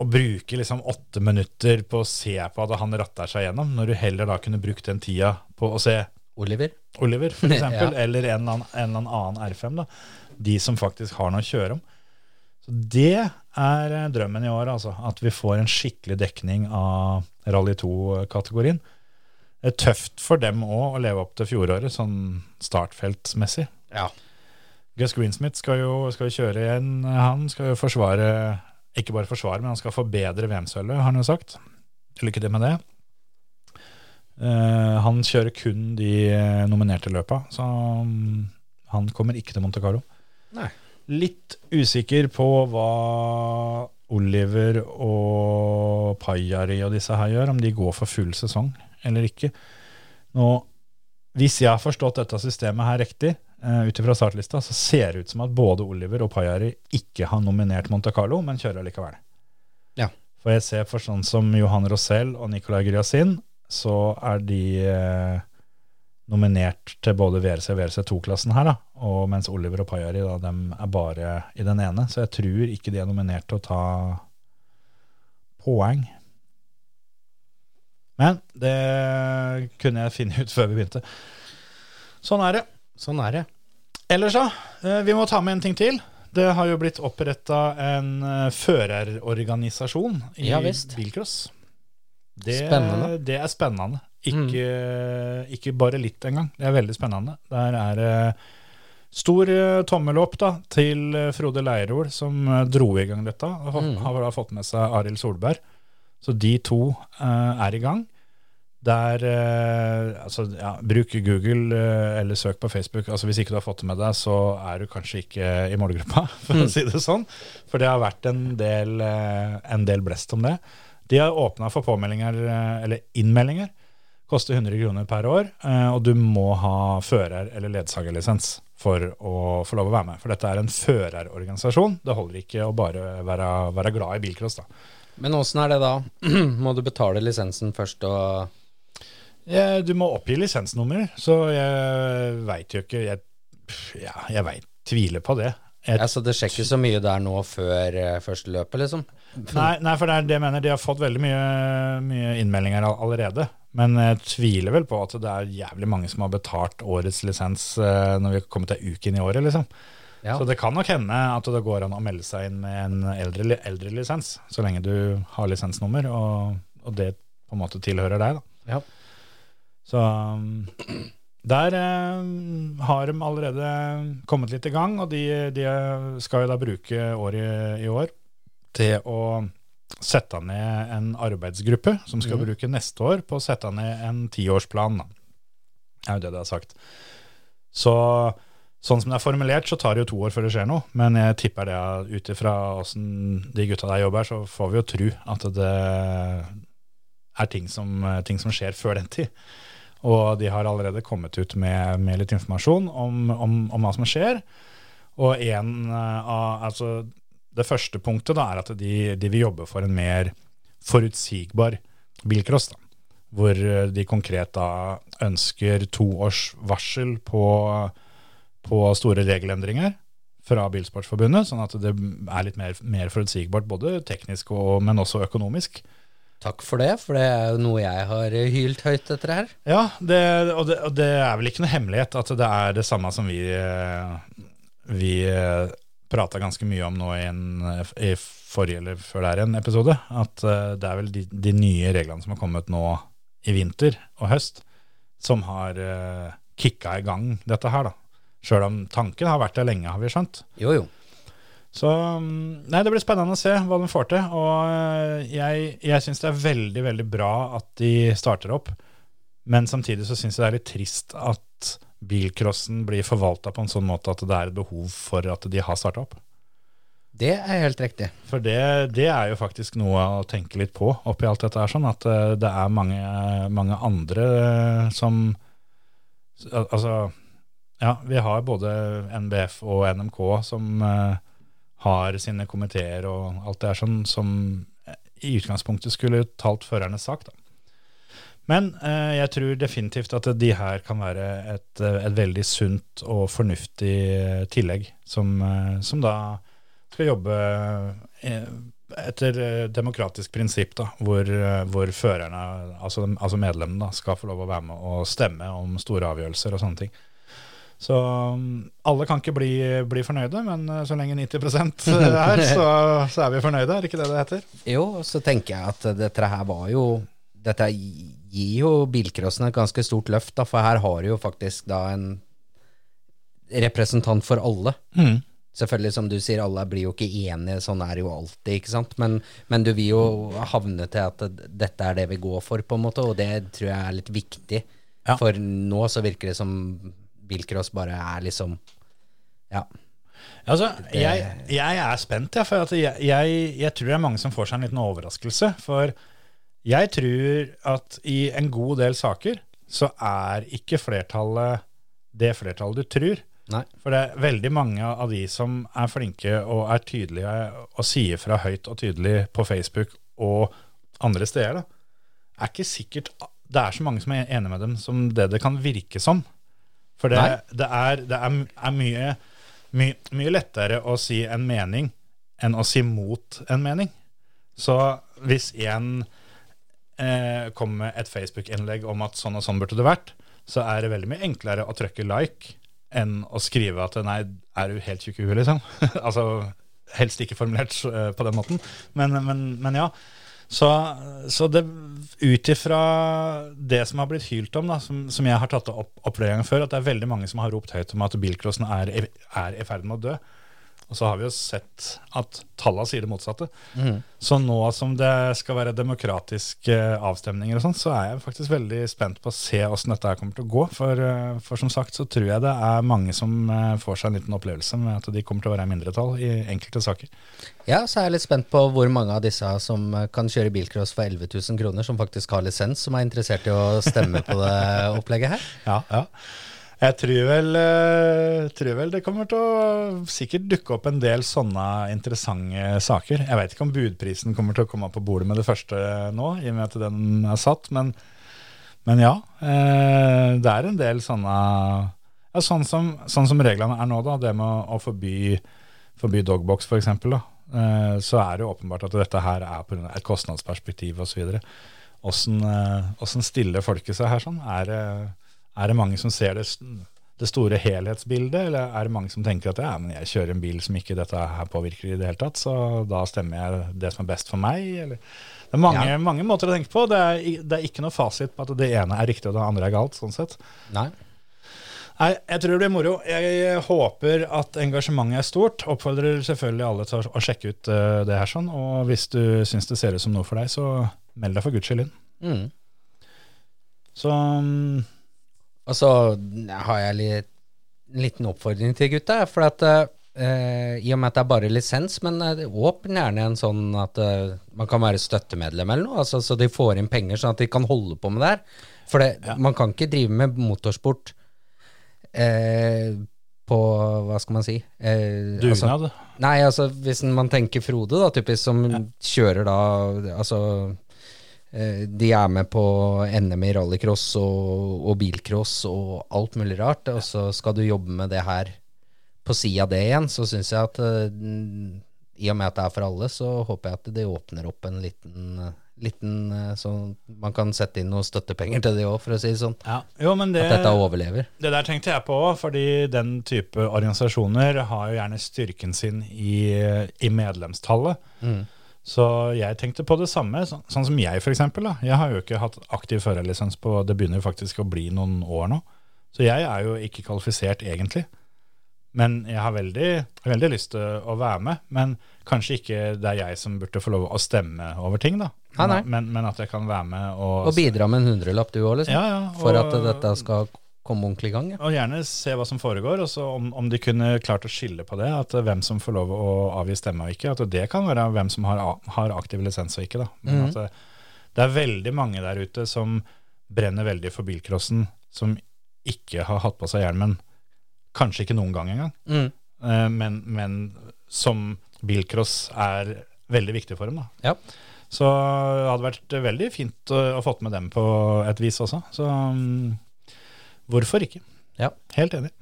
Speaker 1: og bruke liksom åtte minutter på å se på at han ratter seg gjennom, når du heller da kunne brukt den tida på å se
Speaker 2: Oliver?
Speaker 1: Oliver, for <laughs> eksempel,
Speaker 2: Ja.
Speaker 1: eller en en eller annen R5, da. De som faktisk har noe å kjøre om. Så det er eh, drømmen i år, altså. At vi får en skikkelig dekning av Rally 2-kategorien. Det er tøft for dem òg å leve opp til fjoråret, sånn startfeltmessig.
Speaker 2: Ja.
Speaker 1: Gus Greensmith skal jo, skal jo kjøre igjen. Han skal jo forsvare Ikke bare forsvare, men han skal forbedre VM-sølvet, har han jo sagt. Lykke til med det. Uh, han kjører kun de eh, nominerte løpa, så mm, han kommer ikke til Monte Carlo.
Speaker 2: Nei.
Speaker 1: Litt usikker på hva Oliver og Pajari og disse her gjør, om de går for full sesong eller ikke. Nå, hvis jeg har forstått dette systemet her riktig, uh, ut ifra startlista, så ser det ut som at både Oliver og Pajari ikke har nominert Monte Carlo, men kjører likevel.
Speaker 2: Ja.
Speaker 1: For jeg ser for sånn som Johan Rosell og Nicolai Gryasin, så er de eh, nominert til både VRC og VRC2-klassen her, da. Og mens Oliver og Pajari da, dem er bare i den ene. Så jeg tror ikke de er nominert til å ta poeng. Men det kunne jeg finne ut <laughs> før vi begynte. Sånn er det.
Speaker 3: Sånn er det.
Speaker 1: Ellers, da. eh, Vi må ta med en ting til. Det har jo blitt oppretta en eh, førerorganisasjon i
Speaker 2: Ja,
Speaker 1: bilcross. Det,
Speaker 3: Spennende.
Speaker 1: Det er spennende. Ikke, ikke bare litt engang. Det er veldig spennende. Der er det stor eh, tommel opp da, til eh, Frode Leirol, som eh, dro i gang dette. og Har, har da fått med seg Arild Solberg. Så de to uh, er i gang. Der uh, altså, ja, Bruk Google uh, eller søk på Facebook. Altså Hvis ikke du har fått det med deg, så er du kanskje ikke i målgruppa, <laughs> for å si det sånn. For det har vært en del, en del blest om det. De har åpna for påmeldinger, eller innmeldinger. Koster 100 kroner per år, eh, og du må ha fører- eller ledsagerlisens for å få lov å være med. For dette er en førerorganisasjon. Det holder ikke å bare være, være glad i bilcross. da.
Speaker 3: Men åssen er det da? <clears throat> Må du betale lisensen først og
Speaker 1: ja, Du må oppgi lisensnummer, så jeg veit jo ikke Jeg, ja, jeg vet, tviler på det. Jeg,
Speaker 3: Ja, Så det skjer ikke så mye der nå før eh, første løpet, liksom?
Speaker 1: nei, nei, for det er det jeg mener. De har fått veldig mye, mye innmeldinger all- allerede. Men jeg tviler vel på at det er jævlig mange som har betalt årets lisens eh, når vi har kommet uken i året, liksom.
Speaker 3: Ja.
Speaker 1: Så det kan nok hende at det går an å melde seg inn med en eldre, eldre lisens, så lenge du har lisensnummer, og, og det på en måte tilhører deg, da.
Speaker 3: Ja.
Speaker 1: Så um, der eh, har de allerede kommet litt i gang, og de, de skal jo da bruke året i år til å sette ned en arbeidsgruppe som skal bruke neste år på å sette ned en tiårsplan. Det er jo det det er sagt. Så sånn som det er formulert, så tar det jo to år før det skjer noe. Men jeg tipper det ut ifra åssen de gutta der jobber, så får vi jo tro at det er ting som, ting som skjer før den tid. Og de har allerede kommet ut med, med litt informasjon om, om, om hva som skjer. Og en eh, av, altså det første punktet da, er at de, de vil jobbe for en mer forutsigbar bilcross. Da, hvor eh, de konkret da ønsker to års varsel på, på store regelendringer fra Bilsportforbundet, sånn at det er litt mer, mer forutsigbart, både teknisk og, men også økonomisk.
Speaker 3: Takk for det, for det er jo noe jeg har eh, hylt høyt etter her.
Speaker 1: Ja, det, og, det, og det er vel ikke noe hemmelighet at det er det samme som vi, eh, vi prata ganske mye om nå i, en, i forrige eller før det er en episode. At eh, det er vel de, de nye reglene som har kommet nå i vinter og høst, som har kicka i gang dette her, da. Sjøl om tanken har vært der lenge, har vi skjønt.
Speaker 3: Jo, jo.
Speaker 1: Så mm, nei, det blir spennende å se hva de får til. Og øh, jeg, jeg syns det er veldig, veldig bra at de starter opp. Men samtidig så syns jeg det er litt trist at bilcrossen blir forvalta på en sånn måte at det er et behov for at de har starta opp.
Speaker 3: Det er helt riktig.
Speaker 1: For det, det er jo faktisk noe å tenke litt på oppi alt dette her, sånn at øh, det er mange, mange andre øh, som Altså, ja, vi har både NBF og NMK som har sine komiteer og alt det er sånn som i utgangspunktet skulle talt førernes sak. Da. Men eh, jeg tror definitivt at de her kan være et, eh, et veldig sunt og fornuftig eh, tillegg, som, eh, som da skal jobbe etter demokratisk prinsipp, da, hvor, hvor førerne, altså, altså medlemmene, skal få lov å være med og stemme om store avgjørelser og sånne ting. Så um, alle kan ikke bli, bli fornøyde, men eh, så lenge 90% <laughs> er, så, så er vi fornøyde, er det ikke det det heter?
Speaker 3: Jo, så tenker jeg at dette her var jo Dette gir jo bilcrossen et ganske stort løft, da, for her har du jo faktisk da en representant for alle. Selvfølgelig, som du sier, alle blir jo ikke enige, sånn er det jo alltid, ikke sant. Men, men du vil jo havne til at dette er det vi går for, på en måte, og det tror jeg er litt viktig.
Speaker 1: Ja.
Speaker 3: For nå så virker det som bilcross bare er liksom Ja.
Speaker 1: Altså, jeg, jeg er spent, jeg, for at jeg, jeg, jeg tror det er mange som får seg en liten overraskelse. For jeg tror at i en god del saker så er ikke flertallet det flertallet du tror.
Speaker 3: Nei.
Speaker 1: For det er veldig mange av de som er flinke og er tydelige og sier fra høyt og tydelig på Facebook og andre steder, da, er ikke sikkert det er så mange som er enige med dem som det det kan virke som. For det, det, er, det er, er mye, my, mye lettere å si en mening enn å si mot en mening. Så hvis en, eh, kommer med et Facebook-innlegg om at sånn og sånn burde det vært, så er det veldig mye enklere å trykke like enn å skrive at nei, er du helt tjukk i huet, liksom. <laughs> altså helst ikke formulert eh, på den måten, men, men, men ja. Så, så det ut ifra det som har blitt hylt om, da, som, som jeg har tatt opp, opp flere ganger før, at det er veldig mange som har ropt høyt om at bilcrossen er, er i ferd med å dø. Og så har vi jo sett at tallene sier det motsatte. Så nå som det skal være demokratiske avstemninger og sånn, så er jeg faktisk veldig spent på å se åssen dette her kommer til å gå. For, eh, for som sagt så tror jeg det er mange som eh, får seg en liten opplevelse med at de kommer til å være i mindretall i enkelte saker.
Speaker 2: Ja, så er jeg litt spent på hvor mange av disse som eh, kan kjøre bilcross for 11 000 kroner, som faktisk har lisens, som er interessert i å stemme på det <laughs> opplegget her.
Speaker 1: Ja, ja. Jeg tror vel, eh, tror vel det kommer til å sikkert dukke opp en del sånne interessante saker. Jeg vet ikke om budprisen kommer til å komme på bordet med det første nå, i og med at den er satt, men, men ja. eh, Det er en del sånne ja, sånn, som, sånn som reglene er nå, da, det med å forby, forby dogbox f.eks., eh, så er det jo åpenbart at dette her er pga. et kostnadsperspektiv osv. Åssen stiller folket seg her sånn? Er det er det mange som ser det, det store helhetsbildet, eller er det mange som tenker at ja, men jeg kjører en bil som ikke dette her påvirker i det hele tatt, så da stemmer jeg det som er best for meg? Eller? Det er mange,
Speaker 2: Ja.
Speaker 1: mange måter å tenke på. Det er, det er ikke noe fasit på at det ene er riktig og det andre er galt. sånn sett.
Speaker 2: Nei.
Speaker 1: Nei, jeg tror det blir moro. Jeg håper at engasjementet er stort. Oppfordrer selvfølgelig alle til å, sjekke ut eh, det her sånn. Og hvis du syns det ser ut som noe for deg, så meld deg for guds skyld inn.
Speaker 2: Mm.
Speaker 1: Så mm,
Speaker 2: Og så har jeg litt, en liten oppfordring til gutta. For at eh, I og med at det er bare lisens, men eh, åpne gjerne en sånn at eh, man kan være støttemedlem eller noe, altså, så de får inn penger sånn at de kan holde på med det her. For det, man kan ikke drive med motorsport eh, på Hva skal man si? Eh, altså-
Speaker 1: dugnad.
Speaker 2: Nei, altså hvis man tenker Frode, da, typisk, som kjører da Altså De er med på NM i rallycross og, og bilcross og alt mulig rart, og så skal du jobbe med det her på sida av det igjen, så syns jeg at eh, i og med at det er for alle, så håper jeg at det åpner opp en liten, liten eh, Sånn man kan sette inn noen støttepenger til det òg, for å si det sånn.
Speaker 1: Ja. Jo, men det,
Speaker 2: At dette overlever.
Speaker 1: Det der tenkte jeg på òg, fordi den type organisasjoner har jo gjerne styrken sin i, i medlemstallet. Så jeg tenkte på det samme, så, sånn som jeg for eksempel. Da. Jeg har jo ikke hatt aktiv førerlisens på Det begynner faktisk å bli noen år nå. Så jeg er jo ikke kvalifisert egentlig. Men jeg har veldig, veldig lyst til å være med. Men kanskje ikke det er jeg som burde få lov å stemme over ting, da.
Speaker 2: Nei, nei.
Speaker 1: Men, men at jeg kan være med og
Speaker 2: Og bidra med en hundrelapp du òg, liksom.
Speaker 1: Ja, ja,
Speaker 2: For at dette skal komme ordentlig i gang. Ja.
Speaker 1: Og gjerne se hva som foregår, og så om, om de kunne klart å skille på det, at eh, hvem som får lov å avgi stemme og ikke. At det kan være hvem som har, har aktiv lisens og ikke. Da. Men at det, det er veldig mange der ute som brenner veldig for bilcrossen, som ikke har hatt på seg hjelmen, kanskje ikke noen gang engang,
Speaker 2: Mm.
Speaker 1: eh, men, men som bilcross er veldig viktig for dem. Da.
Speaker 2: Ja.
Speaker 1: Så det hadde vært veldig fint å, å fått med dem på et vis også. Så mm, hvorfor ikke?
Speaker 2: Ja.
Speaker 1: Helt enig.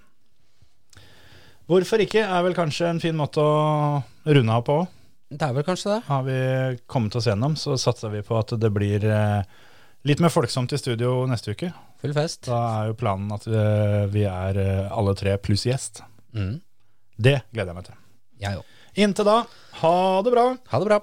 Speaker 1: Hvorfor ikke er vel kanskje en fin måte å runde av på.
Speaker 2: Det er vel kanskje det.
Speaker 1: Har vi kommet oss gjennom, så satser vi på at det blir eh, litt mer folksomt i studio neste uke.
Speaker 2: Full fest.
Speaker 1: Da er jo planen at eh, vi er eh, alle tre pluss gjest.
Speaker 2: Mm.
Speaker 1: Det gleder jeg meg til.
Speaker 2: Jeg òg.
Speaker 1: Inntil da, ha det bra!
Speaker 2: Ha det bra.